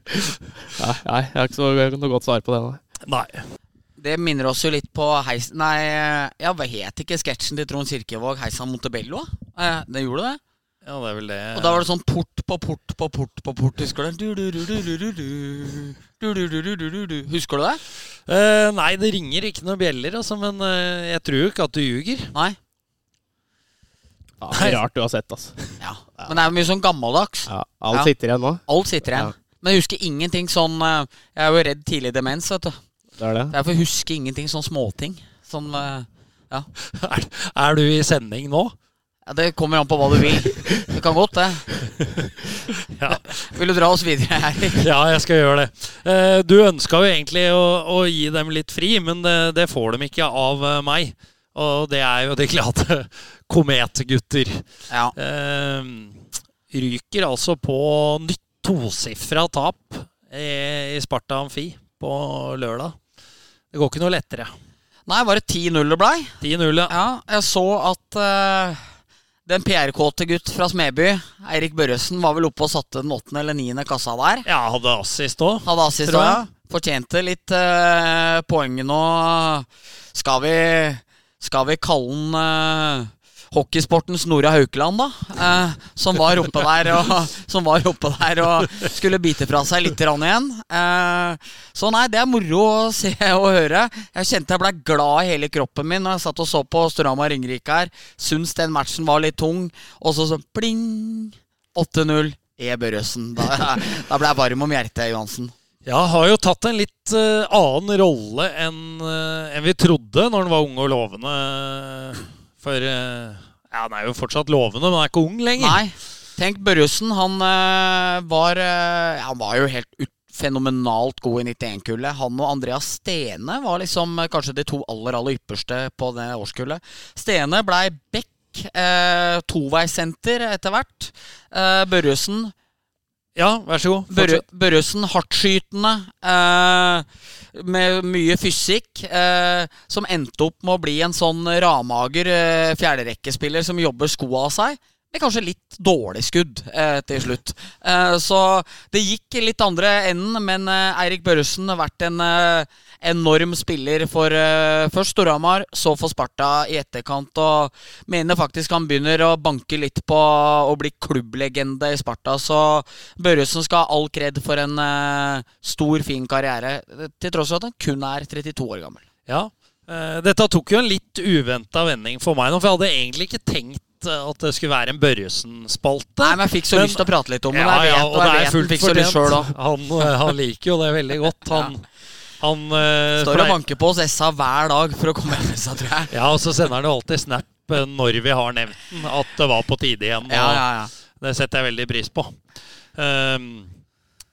nei, jeg har ikke så noe godt svar på det. Nei. Nei. Det minner oss jo litt på heis... Nei, ja, hva het ikke sketsjen til Trond Kirkevåg 'Heisan Montebello'? Eh, det gjorde det. Ja, det er vel det. Og da var det sånn port på port på port på port. Husker du det? Du, du, du, du, du, du. Du, du, du, du, du, du, du. Husker du det? Eh, nei, det ringer ikke noen bjeller, altså. Men eh, jeg tror jo ikke at du ljuger. Nei? Ja, det er rart du har sett, altså. Ja. Men det er jo mye sånn gammeldags. Ja, alt Ja. sitter igjen nå. Alt sitter igjen. Ja. Men jeg husker ingenting sånn eh, Jeg er jo redd tidlig demens, vet du. Det er det. Derfor husker jeg ingenting Sånne småting. Sånn Ja. Er, er du i sending nå? ja. Det kommer an på hva du vil. Det kan godt, det. Ja. Vil du dra oss videre, Erik? Ja, jeg skal gjøre det. Eh, Du ønska jo egentlig å, å gi dem litt fri, men det, det får de ikke av eh, meg. Og det er jo de glade kometgutter. Ja. Eh, ryker altså på nytt tosifra tap i, i Sparta Amfi på lørdag. Det går ikke noe lettere. Nei, var det 10-0 det blei? 10-0, ja. Ja, jeg så at uh, den PR-kåte gutt fra Smeby, Eirik Børresen, var vel oppe og satte den åttende eller niende kassa der. Ja, hadde assist òg. Hadde assist òg, ja. Fortjente litt uh, poeng nå. Skal vi, skal vi kalle den eh, hockeysportens Nora Haukeland, da? Eh, som var oppe der og Som var oppe der og skulle bite fra seg litt igjen. Eh, så nei, det er moro å se og høre. Jeg kjente jeg ble glad i hele kroppen min når jeg satt og så på Storhamar Ringerike her. Syns den matchen var litt tung. Og så sånn pling! 8-0. E. Børresen. Da, da ble jeg varm om hjertet, Johansen. Ja, har jo tatt en litt uh, annen rolle enn uh, en vi trodde når han var ung og lovende. For eh, ja, han er jo fortsatt lovende, men han er ikke ung lenger. Nei. Tenk Børjussen. Han eh, var eh, Han var jo helt ut fenomenalt god i 91-kullet. Han og Andreas Stene var liksom eh, kanskje de to aller aller ypperste på det årskullet. Stene blei back, eh, toveissenter etter hvert. Eh, Børresen Ja, vær så god. Børre. Børresen hardtskytende, eh, med mye fysikk, eh, som endte opp med å bli en sånn ramager eh, fjerderekkespiller som jobber skoa av seg. Med kanskje litt dårlig skudd eh, til slutt. Eh, så det gikk litt andre enden, men eh, Eirik Børresen har vært en eh, enorm spiller for uh, først Storhamar, så for Sparta i etterkant. Og mener faktisk han begynner å banke litt på å bli klubblegende i Sparta. Så Børresen skal ha all kred for en uh, stor, fin karriere, til tross for at han kun er 32 år gammel. Ja. uh, dette tok jo en litt uventa vending for meg nå, for jeg hadde egentlig ikke tenkt at det skulle være en Børresen-spalte. Nei, men jeg fikk så Men- lyst til å prate litt om det. Ja, og ja, og og det er fullt fortjent. Han, han liker jo det veldig godt. Han, han uh, Står og banker på hos SA hver dag for å komme hjem med seg, tror jeg. Ja, og så sender han jo alltid snap eh, når vi har nevnt den, at det var på tide igjen. Ja, ja, ja. Det setter jeg veldig pris på. Ehm,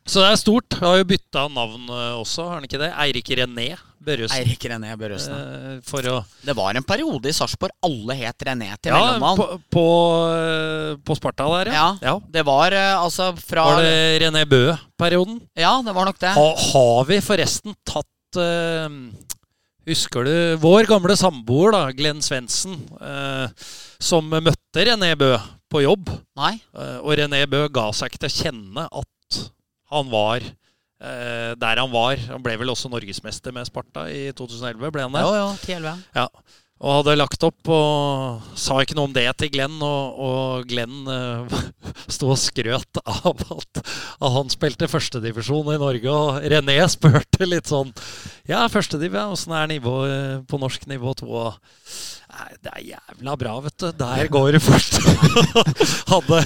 så det er stort. Har jo bytta navn eh, også, har han ikke det? Eirik René Børresen. Eirik René Børresen. Eh, for å Det var en periode i Sarpsborg alle het René til Ja, mellomnavn. på, på, eh, på Sparta der, ja. Ja. Det var eh, altså fra Var det René Bø-perioden? Ja, det var nok det. Ha, har vi forresten tatt uh, Husker du vår gamle samboer, da, Glenn Svendsen, uh, som møtte René Bø på jobb? Nei. Uh, og René Bø ga seg ikke til å kjenne at han var eh, der han var. Han ble vel også norgesmester med Sparta i 2011, ble han det? Ja, ja, 10-11. Ja. Og hadde lagt opp og sa ikke noe om det til Glenn. Og, og Glenn eh, sto og skrøt av at, at han spilte førstedivisjon i Norge. Og René spurte litt sånn Ja, førstediv, ja, åssen er nivået på norsk nivå to? Nei, det er jævla bra, vet du. Der går det fort. hadde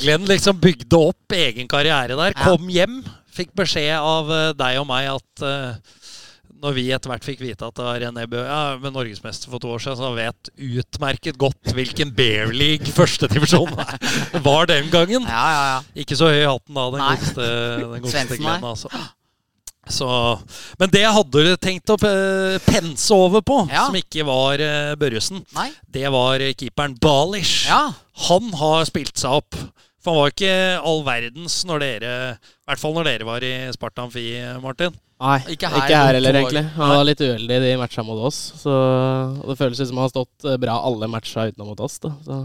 Glenn liksom bygde opp egen karriere der. Kom hjem, fikk beskjed av eh, deg og meg at uh, når vi etter hvert fikk vite at det var René Bø ja, med norgesmester for to år siden, så vet utmerket godt hvilken Bear League førstedivisjon var den gangen. Ja, ja, ja. Ikke så høy i hatten da, den Nei. godeste, den godeste Glenn. Altså. Så, men det jeg hadde tenkt å eh, pense over på, Ja. som ikke var Børresen, Nei. det var keeperen Balish. Ja. Han har spilt seg opp. For han var ikke all verdens når dere I hvert fall når dere var i Sparta Amfi, Martin. Nei, Ikke ikke her, her, heller, egentlig. Han var litt uheldig i de matcha mot oss. Så det føles ut som han har stått eh, bra alle matcha utenom mot oss. Da. Så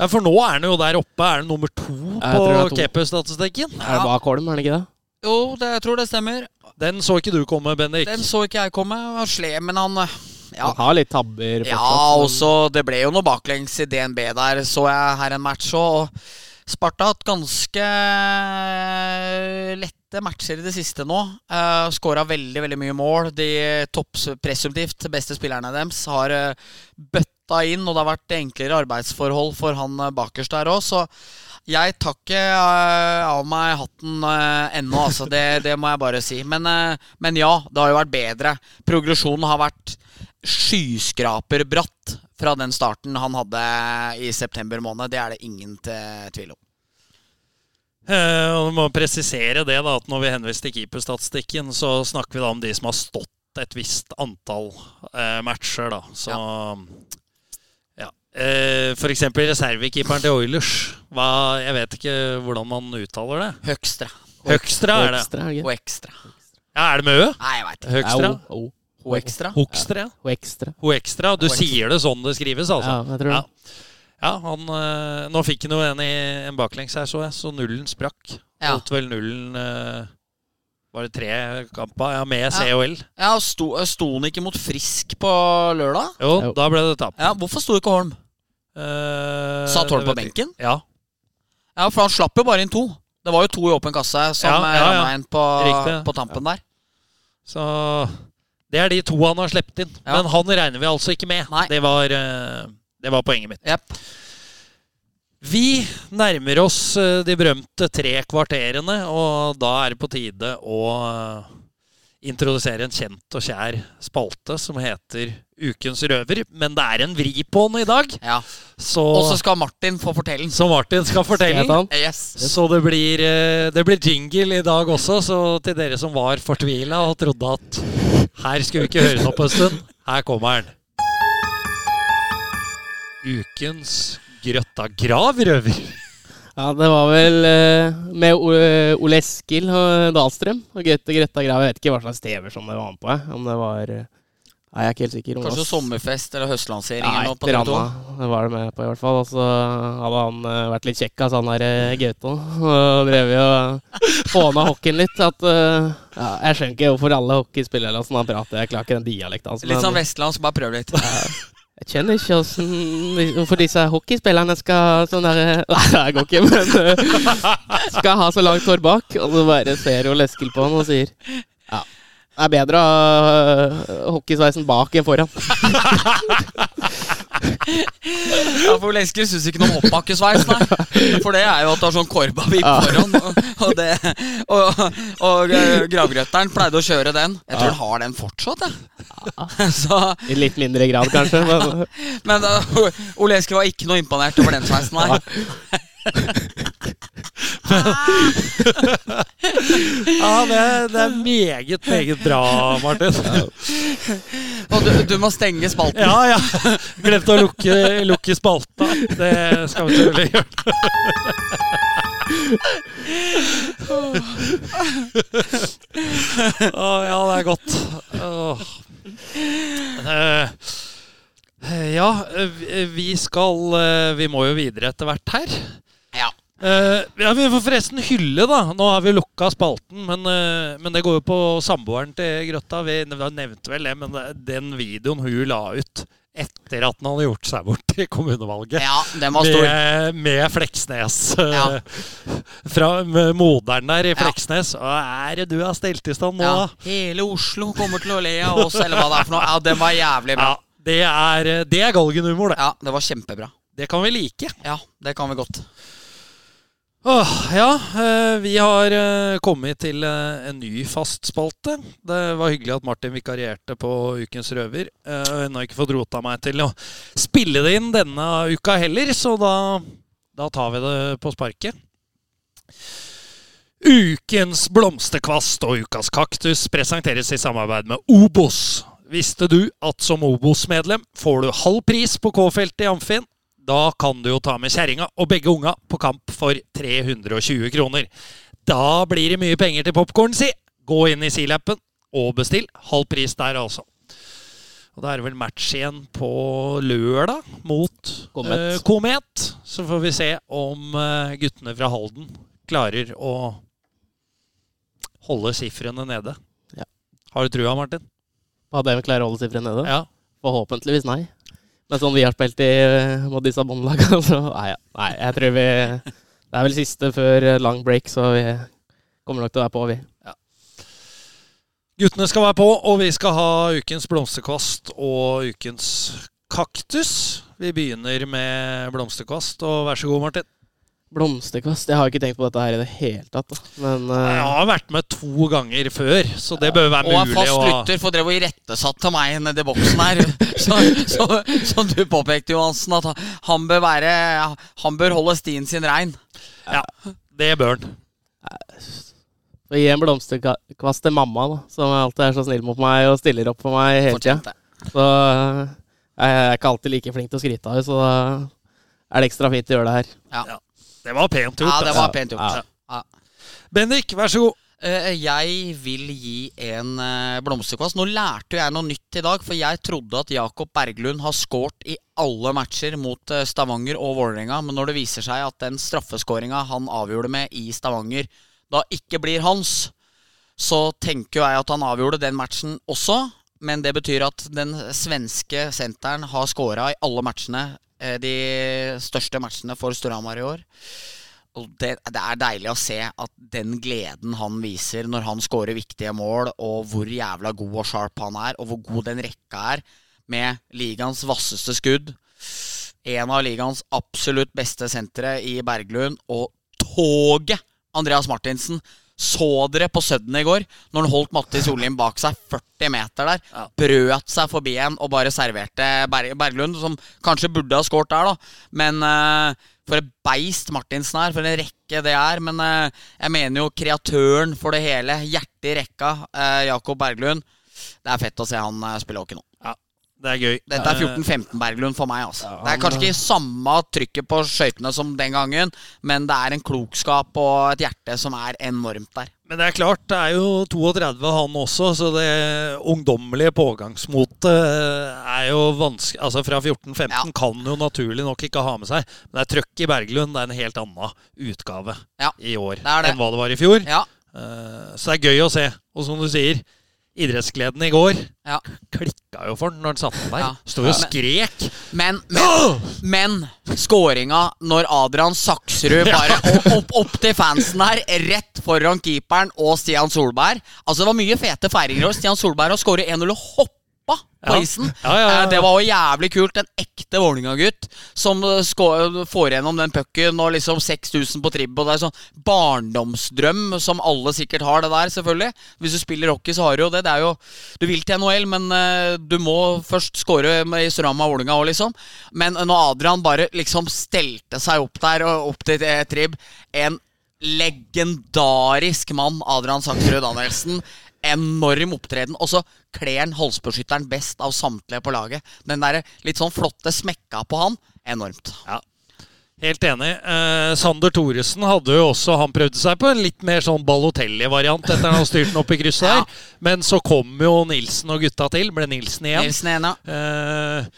Ja, For nå er han jo der oppe. Er han nummer to på tror det er. Keeper-statistikken? er det bak Holm, er det ikke det? Jo, det, jeg tror det stemmer. Den så ikke du komme, Bendik. Den så ikke jeg komme. Han slet, men han eh, Ja. Han har litt tabber fortsatt. Ja, også, og så Det ble jo noe baklengs i DNB der, så jeg her en match òg. Og Sparta har hatt ganske lette matcher i det siste nå. Uh, Skåra veldig veldig mye mål. De presumptivt beste spillerne deres har uh, bøtta inn, og det har vært enklere arbeidsforhold for han eh, bakerst der òg. Så jeg tar ikke uh, av meg hatten uh, ennå, altså. Det, det må jeg bare si. Men, uh, men ja, det har jo vært bedre. Progresjonen har vært skyskraperbratt fra den starten han hadde i september måned. Det er det ingen til tvil om. Eh, og du må presisere det da, at når vi henviser til keeperstatistikken, så snakker vi da om de som har stått et visst antall eh, matcher. da. Så ja. Eh, for eksempel reservekeeperen til Oilers. Hva, jeg vet ikke hvordan man uttaler det. Høgstra Høgstra er er det og ekstra. Ja, Er det med Ø? Nei, jeg veit ikke. Høgstra? Ja, Hoekstra, ja. Hoekstra. ekstra. Hokstra? Og ekstra. Ho ekstra. Du sier det sånn det skrives, altså? Ja, jeg tror det. Ja. Ja, han, eh, nå fikk han jo en, i, en baklengs her, så jeg, så nullen sprakk. Ja. Holdt vel nullen eh, Var det tre kamper? Ja, med Ja. COL. Ja, og sto, sto han ikke mot Frisk på lørdag? Jo, Jo. da ble det tap. Ja, Hvorfor sto ikke Holm? Eh, Satt Holm på benken? Ja. Ja, for han slapp jo bare inn to. Det var jo to i åpen kasse som Ja, ja, ja, på, på tampen der. Så det er de to han har sluppet inn. Ja. Men han regner vi altså ikke med. Det var, eh, det var poenget mitt. Yep. Vi nærmer oss eh, de berømte tre kvarterene, og da er det på tide å introdusere en kjent og kjær spalte som heter Ukens røver. Men det er en vri på den i dag, Ja. så, Og så skal Martin få fortelle den. så Martin skal fortelle. Den? Yes. Så det blir, eh, det blir jingle i dag også, så til dere som var fortvila og trodde at her skulle vi ikke høre noe på en stund, her kommer den. Ukens Grøtta gravrøver. Ja, det var vel eh, med O- Ole Eskil og Dahlstrøm og Gaute Gretta Grav. Jeg vet ikke hva slags TV-som det var med på. Om det var eh, Nei, jeg er ikke helt sikker. om Kanskje sommerfest eller høstlansering Nei, på et TV eller 2. annet. Det var det med på, i hvert fall. Og så hadde han eh, vært litt kjekk, altså, han der eh, Gaute. Og drev jo og håna hockeyen litt. At, eh, ja, jeg skjønner ikke hvorfor alle hockeyspillere sånn prater. Jeg klarer ikke den dialekten hans. Litt sånn vestlandsk, bare prøv litt. Jeg kjenner ikke åssen Hvorfor disse hockeyspillerne skal sånn derre Nei, det går ikke, men øh, Skal ha så langt hår bak. Og så bare ser hun Eskil på han og sier Ja, det er bedre å ha øh, hockeysveisen bak enn foran. Ja, for Lesker syns ikke noe om hoppbakkesveis, nei. For det er jo at du har sånn korbavipp Ja. foran. Og, og, det, og, og gravgrøteren gravgrøtteren pleide å kjøre den. Jeg tror han har den fortsatt, jeg. Så, I litt mindre grad, kanskje. Men men uh, Ole Esker var ikke noe imponert over den sveisen, nei. Ja, det, det er meget, meget bra, Martin. Og du, du må stenge spalten. Ja, ja. Glemte å lukke, lukke spalta. Det skal vi selvfølgelig gjøre. Å, ja, det er godt. Åh. Eh, ja, vi skal eh, Vi må jo videre etter hvert her. Ja. Eh, ja, Vi får forresten hylle, da. Nå har vi lukka spalten, men, uh, men det går jo på samboeren til Grøtta. Vi nevnte vel det, men den videoen hun la ut etter at han hadde gjort seg bort i kommunevalget Ja, den var stor. med, med Fleksnes. eh, Ja. Fra moderen der i. Fleksnes. Hva er det du har stelt i stand nå, Ja, hele Oslo kommer til å le av oss, eller hva det er for noe. Ja, den var jævlig bra. Ja, det er, eh, det er galgenhumor, det. Ja, det var kjempebra. Det kan vi like. Ja, det kan vi godt. Åh, ja, eh, vi har eh, kommet til eh, en ny fast spalte. Det var hyggelig at Martin vikarierte på Ukens røver. Jeg har ikke fått rota meg til å spille det inn denne uka heller, så da, da tar vi det på sparket. Ukens blomsterkvast og ukas kaktus presenteres i samarbeid med Obos. Visste du at som Obos-medlem får du halv pris på K-feltet i Amfin? Da kan du jo ta med kjerringa og begge unga på kamp for 320 kroner. Da blir det mye penger til popkorn, si! Gå inn i Silappen og bestill. Halv pris der, altså. Og da er det vel match igjen på lørdag mot Komet. Uh, Komet. Så får vi se om uh, guttene fra Halden klarer å holde sifrene nede. Ja. Har du trua, Martin? At de klarer å holde sifrene nede? Ja. Forhåpentligvis nei. Men sånn vi har spilt i eh, mot disse båndlagene, så nei, nei, jeg tror vi Det er vel siste før eh, lang break, så vi kommer nok til å være på, vi. Guttene skal være på, og vi skal ha ukens blomsterkvast og ukens kaktus. Vi begynner med blomsterkvast, og vær så god, Martin. Blomsterkvast Jeg har ikke tenkt på dette her i det hele tatt. Men uh... Jeg har vært med to ganger før, så det bør være mulig. Og er fast lytter, for drev og irettesatt til meg nedi boksen her. Så, så, som du påpekte, Johansen, at han- bør være Han bør holde stien sin rein. Ja, det bør han. Gi en blomsterkvast til mamma, da, som alltid er så snill mot meg og stiller opp for meg hele tida. Så eh, jeg er ikke alltid like flink til å skryte av det, så da er det ekstra fint å gjøre det her. Det var pent gjort. Ja, det altså. var pent gjort. Ja. Bendik, vær så god. Eh, Jeg vil gi en eh, blomsterkvast. Nå lærte jeg noe nytt i dag, for jeg trodde at Jakob Berglund har skåret i alle matcher mot eh, Stavanger og Vålerenga, men når det viser seg at den straffeskåringa han avgjorde med i Stavanger, da ikke blir hans, så tenker jeg at han avgjorde den matchen også. Men det betyr at den svenske senteren har skåra i alle matchene, eh, de største matchene for Storhamar i år. Og det, det er deilig å se at den gleden han viser når han scorer viktige mål, og hvor jævla god og sharp han er, og hvor god den rekka er, med ligaens vasseste skudd. En av ligaens absolutt beste sentre i Berglund, og toget Andreas Martinsen. Så dere på Sudden i går, når han holdt Mattis Solheim bak seg 40 meter der? Ja. Brøt seg forbi en og bare serverte Ber Berglund, som kanskje burde ha skåret der, da. Men uh, for et beist Martinsen er, for en rekke det er. Men uh, jeg mener jo kreatøren for det hele, hjertet i rekka, uh, Jakob Berglund. Det er fett å se han spille hockey nå. Det er gøy. Dette er Eh, 14-15 Berglund for meg. altså Ja, Det er kanskje ikke samme trykket på skøytene som den gangen, men det er en klokskap og et hjerte som er enormt der. Men det er klart, det er jo 32 han også, så det ungdommelige pågangsmotet er jo vanskelig Altså fra 14-15 Ja. kan jo naturlig nok ikke ha med seg. Men det er trøkk i Berglund. Det er en helt annen utgave Ja, i år det det. enn hva det var i fjor. Ja, Eh, så det er gøy å se. Og som du sier, idrettsgleden i går ja. klikka jo for den når han satte den der. Ja. Sto jo og skrek. Men, men, men skåringa når Adrian Saksrud bare opp, opp, opp til fansen her, rett foran keeperen og Stian Solberg Altså Det var mye fete feiringer. Stian Solberg har skåret 1-0 og hoppa på Ja. isen. Eh, Det var jo jævlig kult. En ekte Vålerenga-gutt som eh, får gjennom den pucken og liksom 6000 på tribb. Og det er sånn barndomsdrøm som alle sikkert har, det der, selvfølgelig. Hvis du spiller hockey, så har du jo det. Det er jo Du vil til NHL, men eh, du må først score i Storhamar Vålerenga òg, liksom. Men når Adrian bare liksom stelte seg opp der og opp til tribb En legendarisk mann, Adrian Saksrud Danielsen. Enorm opptreden. Og så kler han halsbeskytteren best av samtlige på laget. Den der litt sånn flotte smekka på han. Enormt. Helt enig. Eh, Sander Thoresen hadde jo også Han prøvde seg på en litt mer sånn Balotelli-variant etter han styrte styrt den opp i krysset Ja. her. Men så kom jo Nilsen og gutta til. Ble Nilsen igjen. Nilsen ene. Eh,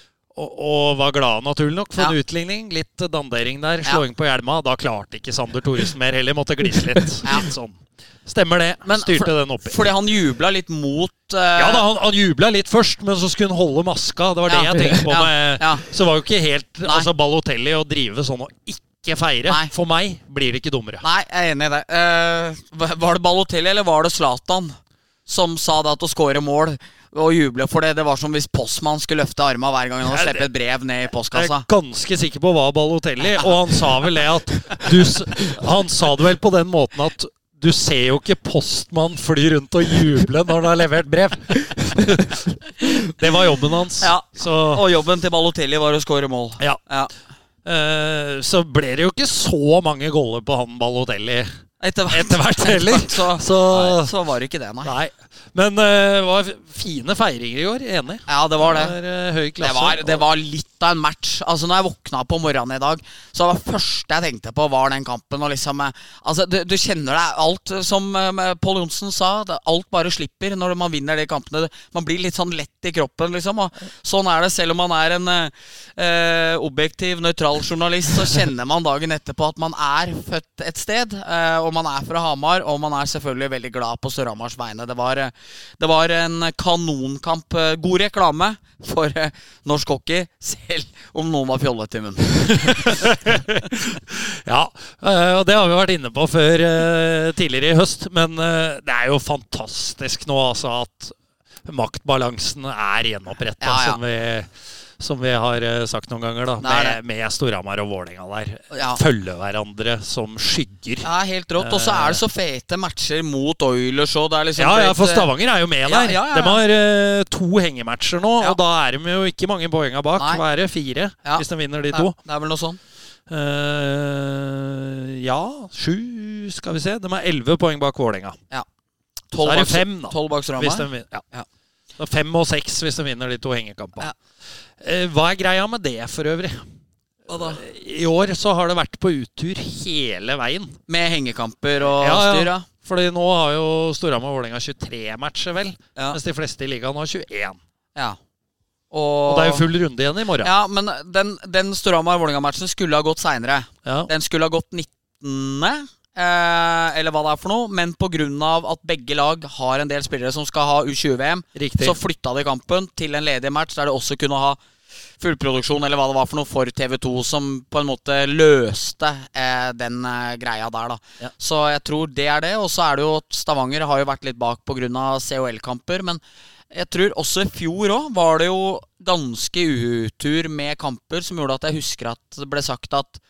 Og, og var glad, naturlig nok, for Ja. en utligning. Litt dandering der. Slåing på hjelma. Da klarte ikke Sander Thoresen mer heller. Måtte glise litt. Ja. Litt sånn. Stemmer det. Men Styrte for- den oppi. Fordi han jubla litt mot uh... Ja da, han, han jubla litt først, men så skulle han holde maska. Det var det Ja. jeg tenkte på. Ja, med ja. Så var jo ikke helt Nei. Altså Balotelli å drive sånn og ikke feire. Nei. For meg blir det ikke dummere. Nei, jeg er enig i det. Uh, var- var det Balotelli eller var det Zlatan som sa det at å score mål og juble for det? Det var som hvis postmann skulle løfte arma hver gang han slippe et brev ned i postkassa. Jeg er ganske sikker på hva Balotelli Og han sa vel det at du, Han sa det vel på den måten at du ser jo ikke postmann fly rundt og juble når han har levert brev. Det var jobben hans. Ja. Så, Og jobben til Balotelli var å score mål. ja. Ja. Uh, så ble det jo ikke så mange goller på han Balotelli Etter hvert, etter hvert heller. så, Så så var det ikke det, nei. Nei. Men eh, det var fine feiringer i år. Enig. Ja, det var det. Det er, eh, høy Det var, det var litt av en match. Altså Når jeg våkna på morgenen i dag, så var det første jeg tenkte på, var den kampen. Og liksom eh, Altså Du, du kjenner deg alt som Pål Johnsen sa. Alt bare slipper når man vinner de kampene. Man blir litt sånn lett i kroppen, liksom. Og sånn er det selv om man er en eh, objektiv, nøytral journalist. Så kjenner man dagen etterpå at man er født et sted. eh, og man er fra Hamar, og man er selvfølgelig veldig glad på Storhamars vegne. Det var, eh, det var en kanonkamp. eh, God reklame for eh, norsk hockey, selv om noen var fjollete i munnen. Ja, eh, og det har vi vært inne på før tidligere i høst. Men det er jo fantastisk nå altså at maktbalansen er gjenoppretta, Ja, ja. som, vi, som vi har eh, sagt noen ganger, da. Er Med, med Storhamar og Vålerenga der. Ja. Følge hverandre som skygger. Ja, helt rått. Og så er det så fete matcher mot Oilers òg. liksom Ja, ja, for eh, Stavanger er jo med ja, der. ja, ja, De har uh, to hengematcher nå, Ja. og da er de jo ikke mange poenga bak. Nei. Hva er det? Fire? Ja. Hvis de vinner de ja, to. Det er vel noe sånn. Uh, ja, sju, skal vi se. De er elleve poeng bak Vålerenga. Så er det fem, da. Tolv bak Hvis de, ja. Ja. Fem og seks hvis de vinner de to hengekampene. Ja. Eh, hva er greia med det for øvrig? Hva da? I år så har det vært på uttur hele veien. Med hengekamper og Ja, styr, ja. Fordi nå har jo Storhamar og Vålerenga 23 matcher, vel. Ja. Mens de fleste i ligaen har 21. ja. Og det er jo full runde igjen i morgen. Ja, men den, den Storhamar-Vålerenga-matchen skulle ha gått seinere. Ja. Den skulle ha gått 19. Eh, eller hva det er for noe. Men pga. at begge lag har en del spillere som skal ha U20-VM, så flytta de kampen til en ledig match der de også kunne ha fullproduksjon, eller hva det var for noe, for TV2, som på en måte løste eh, den eh, greia der, da. Ja. Så jeg tror det er det. Og så er det jo at Stavanger har jo vært litt bak pga. COL-kamper. Men jeg tror også i fjor òg var det jo ganske utur med kamper som gjorde at jeg husker at det ble sagt at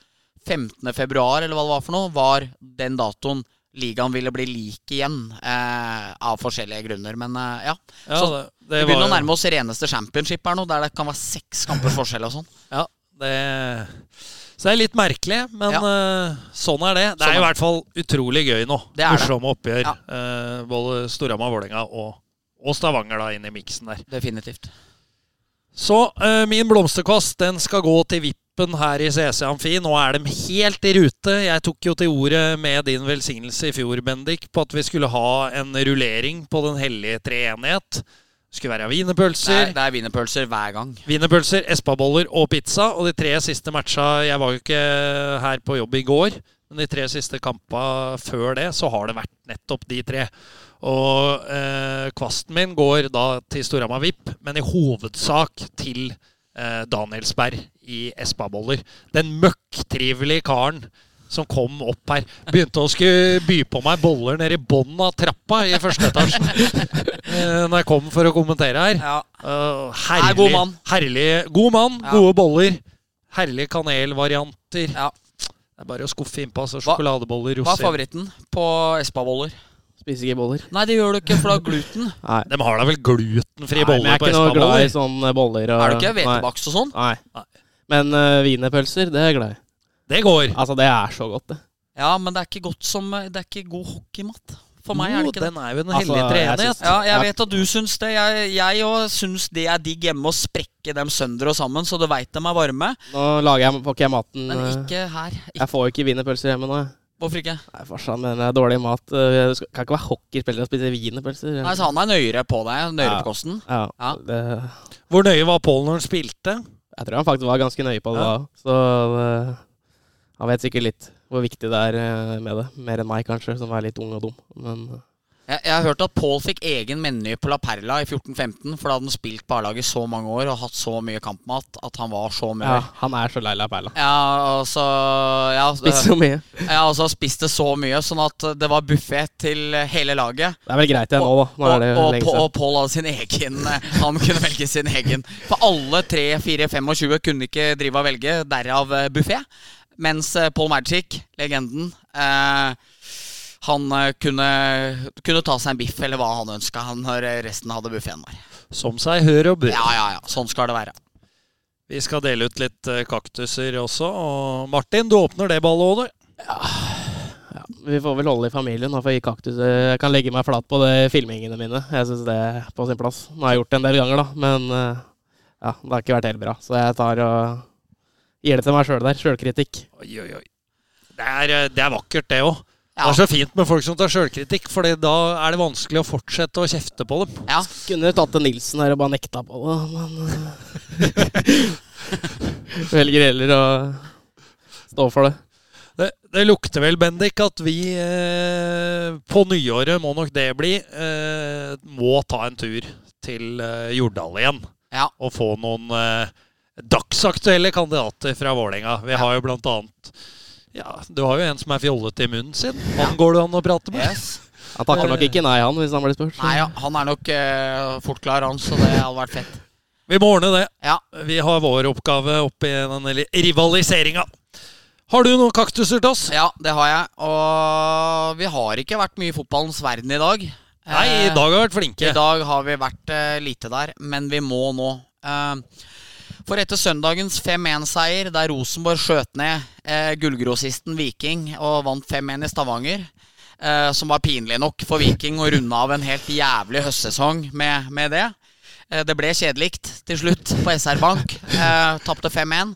15. februar, eller hva det var for noe, var den datoen ligaen ville bli lik igjen. Eh, av forskjellige grunner. Men eh, ja. Ja, så det, Vi det begynner å nærme oss reneste championship her nå, der det kan være seks kampers forskjell og sånn. Ja, det Så det er litt merkelig, men eh, sånn er det. Det Sånn er er i hvert fall utrolig gøy nå. Det er det. Morsomme oppgjør. Ja. Uh, både Storhamar, Vålerenga og, og Stavanger da inn i miksen der. Definitivt. Så uh, min blomsterkost den skal gå til Vippen her i CC Amfi. Nå er de helt i rute. Jeg tok jo til ordet med din velsignelse i fjor, Bendik, på at vi skulle ha en rullering på Den hellige treenighet. Skulle være er, wienerpølser. det er wienerpølser hver gang. Wienerpølser, espaboller og pizza. Og de tre siste matcha Jeg var jo ikke her på jobb i går, men de tre siste kampa før det, så har det vært nettopp de tre. Og eh, kvasten min går da til Storhamar VIP, men i hovedsak til eh, Danielsberg i espaboller. Den møkktrivelige karen som kom opp her. Begynte å skulle by på meg boller nede i bånn av trappa i første etasjen. eh, når jeg kom for å kommentere her. Ja. Uh, Er herlig, god mann. herlig God mann, Ja. gode boller. Herlige kanelvarianter. Ja. Det er bare å skuffe innpå. Altså, sjokoladeboller, Hva er favoritten på Espa-boller? Spiser ikke boller. Nei, det gjør du ikke, for det er gluten. Nei. De har da vel glutenfrie Nei, men jeg boller er ikke noe glad i sånne boller. Og, Er du ikke hvetebakst og sånn? Nei. Nei. Men uh, wienerpølser, det er jeg glad i. Det går. Altså, det er så godt, det. Ja, men det er ikke godt som Det er ikke god hockeymat. For meg er det ikke det. Den er jo en Altså, hellig jeg treenighet. syns- Ja, jeg vet at du syns det. Jeg òg syns det er digg hjemme å sprekke dem sønder og sammen, så du veit dem er varme. Nå lager jeg, får ikke jeg maten Men eh, ikke her. Ikke, Jeg får jo ikke wienerpølser hjemme nå. hvorfor ikke? Nei, farsan mener det er dårlig mat. Eh, Det kan ikke være hockeyspiller og spise wienerpølser. Nei, så han er nøyere på deg. Nøyere Ja. på kosten. Ja, Ja. Det, Hvor nøye var Pål når han spilte? Jeg tror han faktisk var ganske nøye på det Ja. da. Så eh, han vet sikkert litt hvor viktig det er eh, med det. Mer enn meg, kanskje, som er litt ung og dum. Men eh, Jeg, jeg har hørt at Paul fikk egen meny på La Perla i 14-15, for da hadde han spilt på A-laget så mange år og hatt så mye kampmat at han var så mye. ja, Ja. han er så lei La Perla. og så ja, Spist så mye. ja, og så spiste så mye, sånn at det var buffé til hele laget. Det er vel greit det nå, da. Nå det og, og, og Paul hadde sin egen eh, Han kunne velge sin egen. For alle 3, 4, 25 kunne ikke drive og velge, derav buffé. Mens eh, Paul Magic, legenden, eh, han eh, kunne, kunne ta seg en biff eller hva han ønska når resten hadde buffeen der. Som seg hør og bør. Ja, ja, ja. Sånn skal det være. Vi skal dele ut litt kaktuser også. Og Martin, du åpner det ballet òg, du. Ja, vi får vel holde i familien. For jeg. Jeg kan legge meg flat på det filmingene mine. Jeg syns det er på sin plass. Nå har jeg gjort det en del ganger, da, men ja, det har ikke vært helt bra. Så jeg tar og gir det til meg sjøl der. Sjølkritikk. Oi, oi, oi. Det er, eh, det er vakkert, det òg. Ja. Det er så fint med folk som tar sjølkritikk, for da er det vanskelig å fortsette å kjefte på dem. Ja. Kunne tatt en Nilsen her og bare nekta på det, men eh, Velger heller å stå for det. Det, det lukter vel, Bendik, at vi eh, på nyåret, må nok det bli, eh, må ta en tur til eh, Jordal igjen. Ja. Og få noen eh, dagsaktuelle kandidater fra Vålerenga. Vi har jo blant annet ja, Du har jo en som er fjollete i munnen sin. Han går det an å prate med. Yes. Han takker nok ikke nei, han, hvis han blir spurt. Nei, ja, han er nok eh, fort klar, han, så det hadde vært fett. Vi må ordne det. Ja. Vi har vår oppgave oppi den rivaliseringa. Har du noen kaktuser til oss? Ja, det har jeg. Og vi har ikke vært mye i fotballens verden i dag. Nei, i Eh, dag har vi vært flinke. I dag har vi vært eh, lite der, men vi må nå. Eh, for etter søndagens 5-1-seier, der Rosenborg skjøt ned eh, gullgrossisten Viking og vant 5-1 i Stavanger, eh, som var pinlig nok for Viking å runde av en helt jævlig høstsesong med, med det. Eh, det ble kjedelikt til slutt på SR Bank. Eh, Tapte 5-1.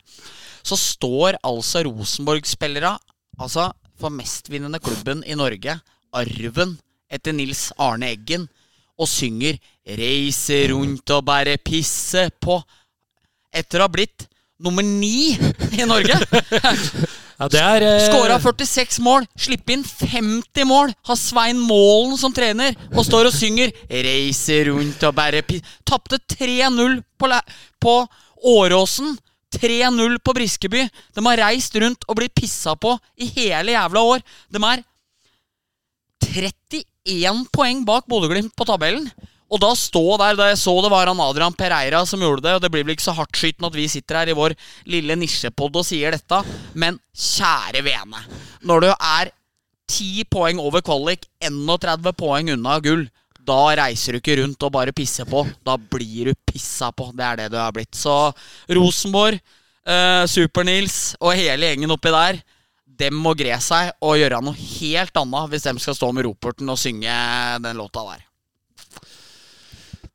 Så står altså Rosenborg-spillere, altså for mestvinnende klubben i Norge, arven etter Nils Arne Eggen, og synger 'Reise rundt og bare pisse på' etter å ha blitt nummer ni i Norge. Ja, er eh, Skåra 46 mål, slippe inn 50 mål. Har Svein Målen som trener og står og synger 'Reise rundt og bærer pi...' Tapte 3-0 på, på Åråsen. 3-0 på Briskeby. De har reist rundt og blitt pissa på i hele jævla år. De er 31 poeng bak Bodø-Glimt på tabellen. Og da stå der, da jeg så det var han Adrian Pereira som gjorde det, og det blir vel ikke så hardtskytende at vi sitter her i vår lille nisjepod og sier dette, men kjære vene. Når du er 10 poeng over kvalik, 31 poeng unna gull, da reiser du ikke rundt og bare pisser på. Da blir du pissa på. Det er det du har blitt. Så Rosenborg, eh, Super-Nils og hele gjengen oppi der, dem må gre seg og gjøre noe helt annet hvis de skal stå med roperten og synge den låta der.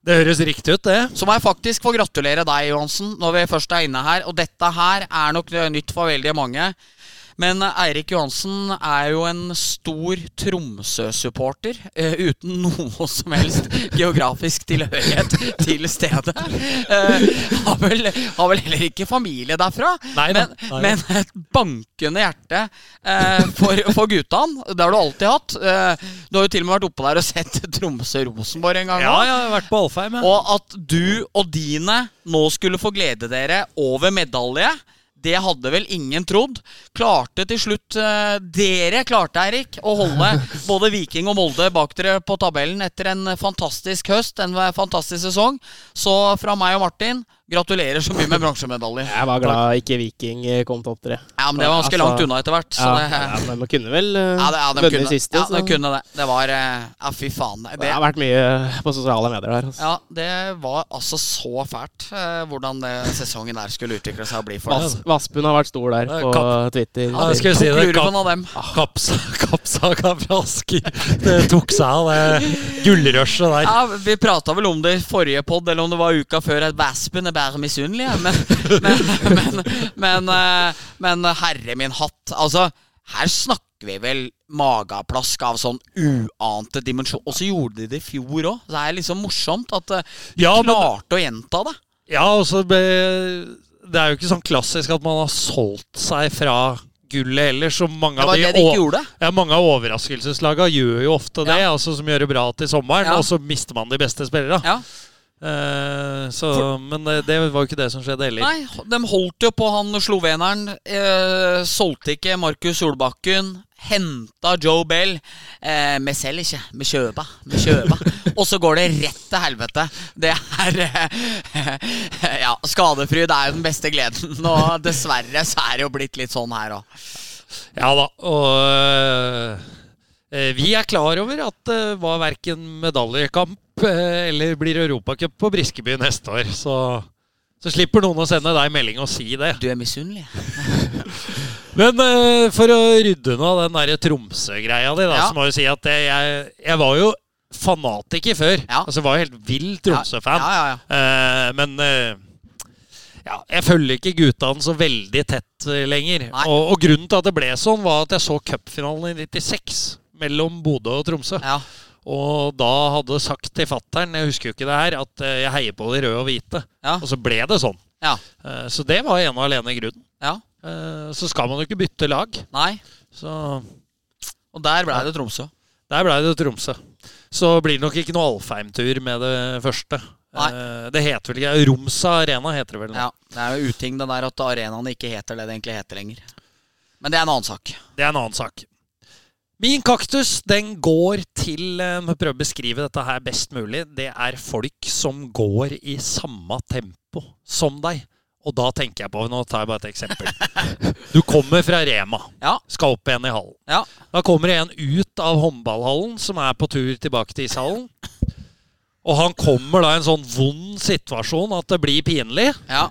Det høres riktig ut, det. Så må jeg faktisk få gratulere deg, Johansen, når vi først er inne her. Og dette her er nok nytt for veldig mange. Men Eirik Johansen er jo en stor Tromsø-supporter uh, uten noe som helst geografisk tilhørighet til stedet. Uh, har, vel, har vel heller ikke familie derfra, Nei men, nei men et bankende hjerte uh, for, for guttene. Det har du alltid hatt. Du har jo til og med vært oppe der og sett Tromsø-Rosenborg en gang. Ja, jeg har vært på Alfheim, ja. Og at du og dine nå skulle få glede dere over medalje, det hadde vel ingen trodd. Klarte til slutt eh, Dere klarte, Eirik, å holde både Viking og Molde bak dere på tabellen etter en fantastisk høst, en fantastisk sesong. Så fra meg og Martin, gratulerer så mye med bronsemedalje. Jeg var glad ikke Viking eh, kom topp tre. Ja, men det var ganske Altså, langt unna etter hvert. Så Ja, det, ja, men de kunne vel uh, ja, det, ja, de vunnet kunne, siste. ja, de kunne det. Det var eh, Ja, fy faen. det Det, har vært mye på sosiale medier der. Altså. ja, det var altså så fælt eh, hvordan det sesongen der skulle utvikle seg og bli for oss. Vassbund har vært stor der på Kapp. Twitter. Ja, jeg si Tok det. Kapp, av dem. Kapsa, fra Asker. Det tok seg av det gullrushet der. Ja, Vi prata vel om det i forrige pod, eller om det var uka før. at Vaspen er bare misunnelig. Men, men, men, men, eh, men herre min hatt. Altså, her snakker vi vel mageplask av sånn uante dimensjon. Og så gjorde de det i fjor òg. Det er liksom morsomt at eh, de Ja, klarte å gjenta det. Ja, og så det er jo ikke sånn klassisk at man har solgt seg fra gullet heller, så mange Det av de det de ja, mange av overraskelseslagene gjør jo ofte det, Ja. altså som gjør det bra til sommeren, Ja. og så mister man de beste spillerne. Ja. Eh, så, men det, det var jo ikke det som skjedde heller. Nei, de holdt jo på han sloveneren. Eh, solgte ikke Markus Solbakken. Henta Joe Bell. Eh, vi selger ikke, vi kjøper. Vi kjøper. Og så går det rett til helvete. Det er eh, Ja, skadefryd er jo den beste gleden. Og dessverre så er det jo blitt litt sånn her òg. Ja da, og eh, vi er klar over at det var verken medaljekamp eh, eller blir Europacup på Briskeby neste år. Så, så slipper noen å sende deg melding og si det. Du er misunnelig. Men eh, for å rydde unna den derre Tromsø-greia di, Ja. så må jeg si at jeg, jeg, var jo fanatiker før. Ja. Altså, var jo helt vill Tromsø-fan. Ja, ja, ja. Eh, men ja, jeg følger ikke guttene så veldig tett lenger. Og, og grunnen til at det ble sånn, var at jeg så cupfinalen i 96 mellom Bodø og Tromsø. Og da hadde sagt til fattern, jeg husker jo ikke det her, at eh, jeg heier på de røde og hvite. Ja. Og så ble det sånn. Ja. Eh, så det var ene og alene grunnen. ja. Eh, så skal man jo ikke bytte lag. Nei. Så Og der ble det Tromsø. der blei det Tromsø. Så blir det nok ikke noe Alfheim-tur med det første. Nei. Det heter vel ikke Romsa Arena, heter det vel. nå. Ja, Det er jo uting det der at arenaene ikke heter det det egentlig heter lenger. Men det er en annen sak. Det er en annen sak. Min kaktus den går til eh, Må prøve å beskrive dette her best mulig. Det er folk som går i samme tempo som deg. Og da tenker jeg på Nå tar jeg bare et eksempel. Du kommer fra Rema. Ja. Skal opp igjen i hallen. Ja. Da kommer det en ut av håndballhallen som er på tur tilbake til ishallen. Og han kommer da i en sånn vond situasjon at det blir pinlig. Ja,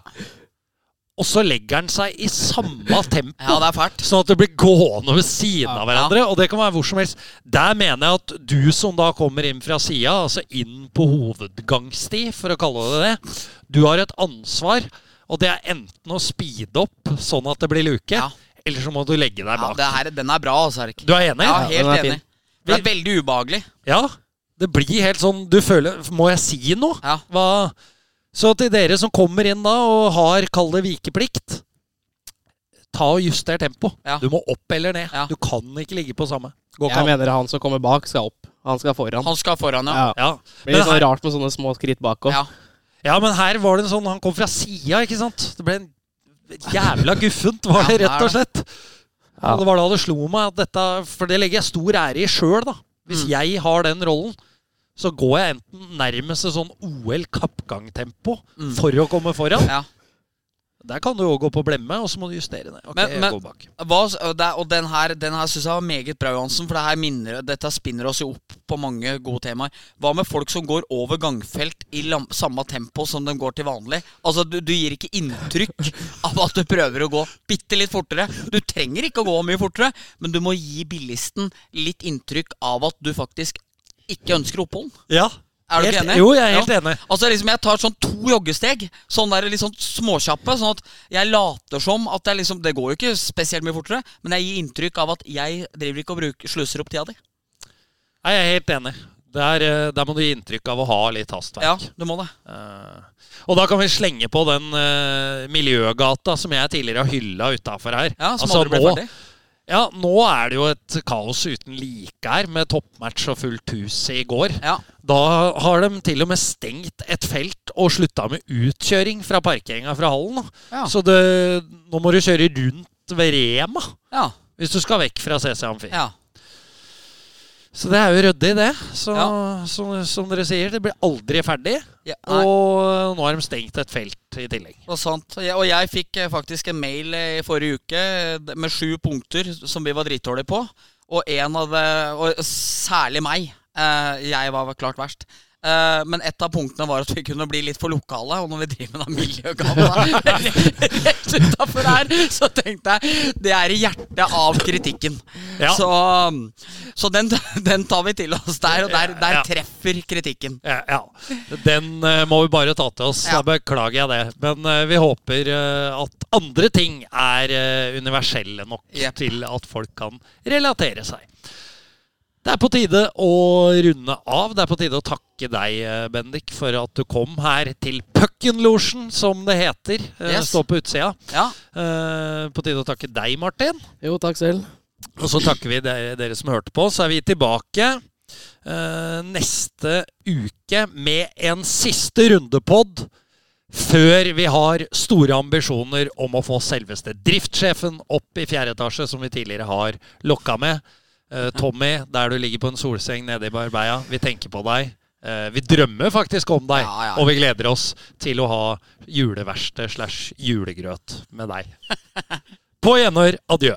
Og så legger han seg i samme tempo. ja det er fælt. Sånn at det blir gående ved siden Ja, av hverandre. Og det kan være hvor som helst. Der mener jeg at du som da kommer inn fra sida, altså inn på hovedgangsti, for å kalle det det, du har et ansvar. Og det er enten å speede opp sånn at det blir luke, Ja. eller så må du legge deg Ja, bak. det her, den er bra, altså, Erik. Du er enig? Ja, Ja, helt er enig. fin. Det er veldig ubehagelig. Ja, det blir helt sånn Du føler Må jeg si noe? Ja. Hva? Så til dere som kommer inn da og har, kall det vikeplikt Ta og juster tempo. Ja. Du må opp eller ned. Ja. Du kan ikke ligge på samme. Går Jeg mener han som kommer bak, skal opp. Han skal foran. Han skal foran, ja. Ja. Ja. Det blir litt sånn her- rart med sånne små skritt bak òg. Ja. ja, men her var det en sånn Han kom fra sida, ikke sant? Det ble en jævla guffent, var det rett og slett. Ja. Og det var da det slo meg at dette For det legger jeg stor ære i sjøl, da. Hvis Mm. jeg har den rollen, så går jeg enten nærmest et sånn OL-kappgangtempo Mm. for å komme foran. Ja. Der kan du òg gå på blemme, og så må du justere ned. Ok, Men- men-. Hva, og den her, den her syns jeg var meget bra, Johansen. For det her minner, dette spinner oss jo opp på mange gode temaer. Hva med folk som går over gangfelt i samme tempo som de går til vanlig? Altså, du, du gir ikke inntrykk av at du prøver å gå bitte litt fortere. Du trenger ikke å gå mye fortere, men du må gi bilisten litt inntrykk av at du faktisk ikke ønsker opphold. Ja. Er du helt, ikke enig? Jo, jeg er helt Ja. enig. Altså liksom Jeg tar sånn to joggesteg, sånn der litt sånn småkjappe. Sånn at jeg later som at jeg liksom Det går jo ikke spesielt mye fortere, men jeg gir inntrykk av at jeg driver ikke og bruker, sluser opp tida di. Nei, jeg er helt enig. Der, eh, der må du gi inntrykk av å ha litt hastverk. Ja, du må det. Uh, og da kan vi slenge på den uh, miljøgata som jeg tidligere har hylla utafor her. Ja, Som Altså, aldri ble nå- ferdig. Ja, nå er det jo et kaos uten like her, med toppmatch og fullt hus i går. Ja. Da har de til og med stengt et felt og slutta med utkjøring fra parkeringa fra hallen. Ja. Så det, nå må du kjøre rundt ved Rema Ja. hvis du skal vekk fra CC Amfi. ja. Så det er jo ryddig, det. Så Ja. som, som dere sier, det blir aldri ferdig. ja Og nå har de stengt et felt i tillegg. Og jeg, og jeg fikk eh, faktisk en mail eh, i forrige uke eh, med sju punkter som vi var dritdårlige på. Og en av det Og særlig meg. Eh, jeg var klart verst. Eh, men et av punktene var at vi kunne bli litt for lokale. Og når vi driver med den miljøgata rett utafor her, så tenkte jeg det er i hjertet av kritikken. Ja. Så, så den, den tar vi til oss der, og der, der Ja. treffer kritikken. Ja, ja. Den uh, må vi bare ta til oss. Ja. Da beklager jeg det. Men uh, vi håper at andre ting er universelle nok yep. til at folk kan relatere seg. Det er på tide å runde av. Det er på tide å takke deg, eh, Bendik, for at du kom her til Puckenlosjen, som det heter. Eh, Yes. Stå på utsida. Ja. Eh, På tide å takke deg, Martin. Jo, takk selv. Og så takker vi dere, dere som hørte på. Så er vi tilbake neste uke med en siste rundepod før vi har store ambisjoner om å få selveste driftssjefen opp i fjerde etasje, som vi tidligere har lokka med. Tommy, der du ligger på en solseng nede i Barbeia, vi tenker på deg. Eh, vi drømmer faktisk om deg, Ja, ja. og vi gleder oss til å ha juleverksted slash julegrøt med deg. På gjenhør. Adjø.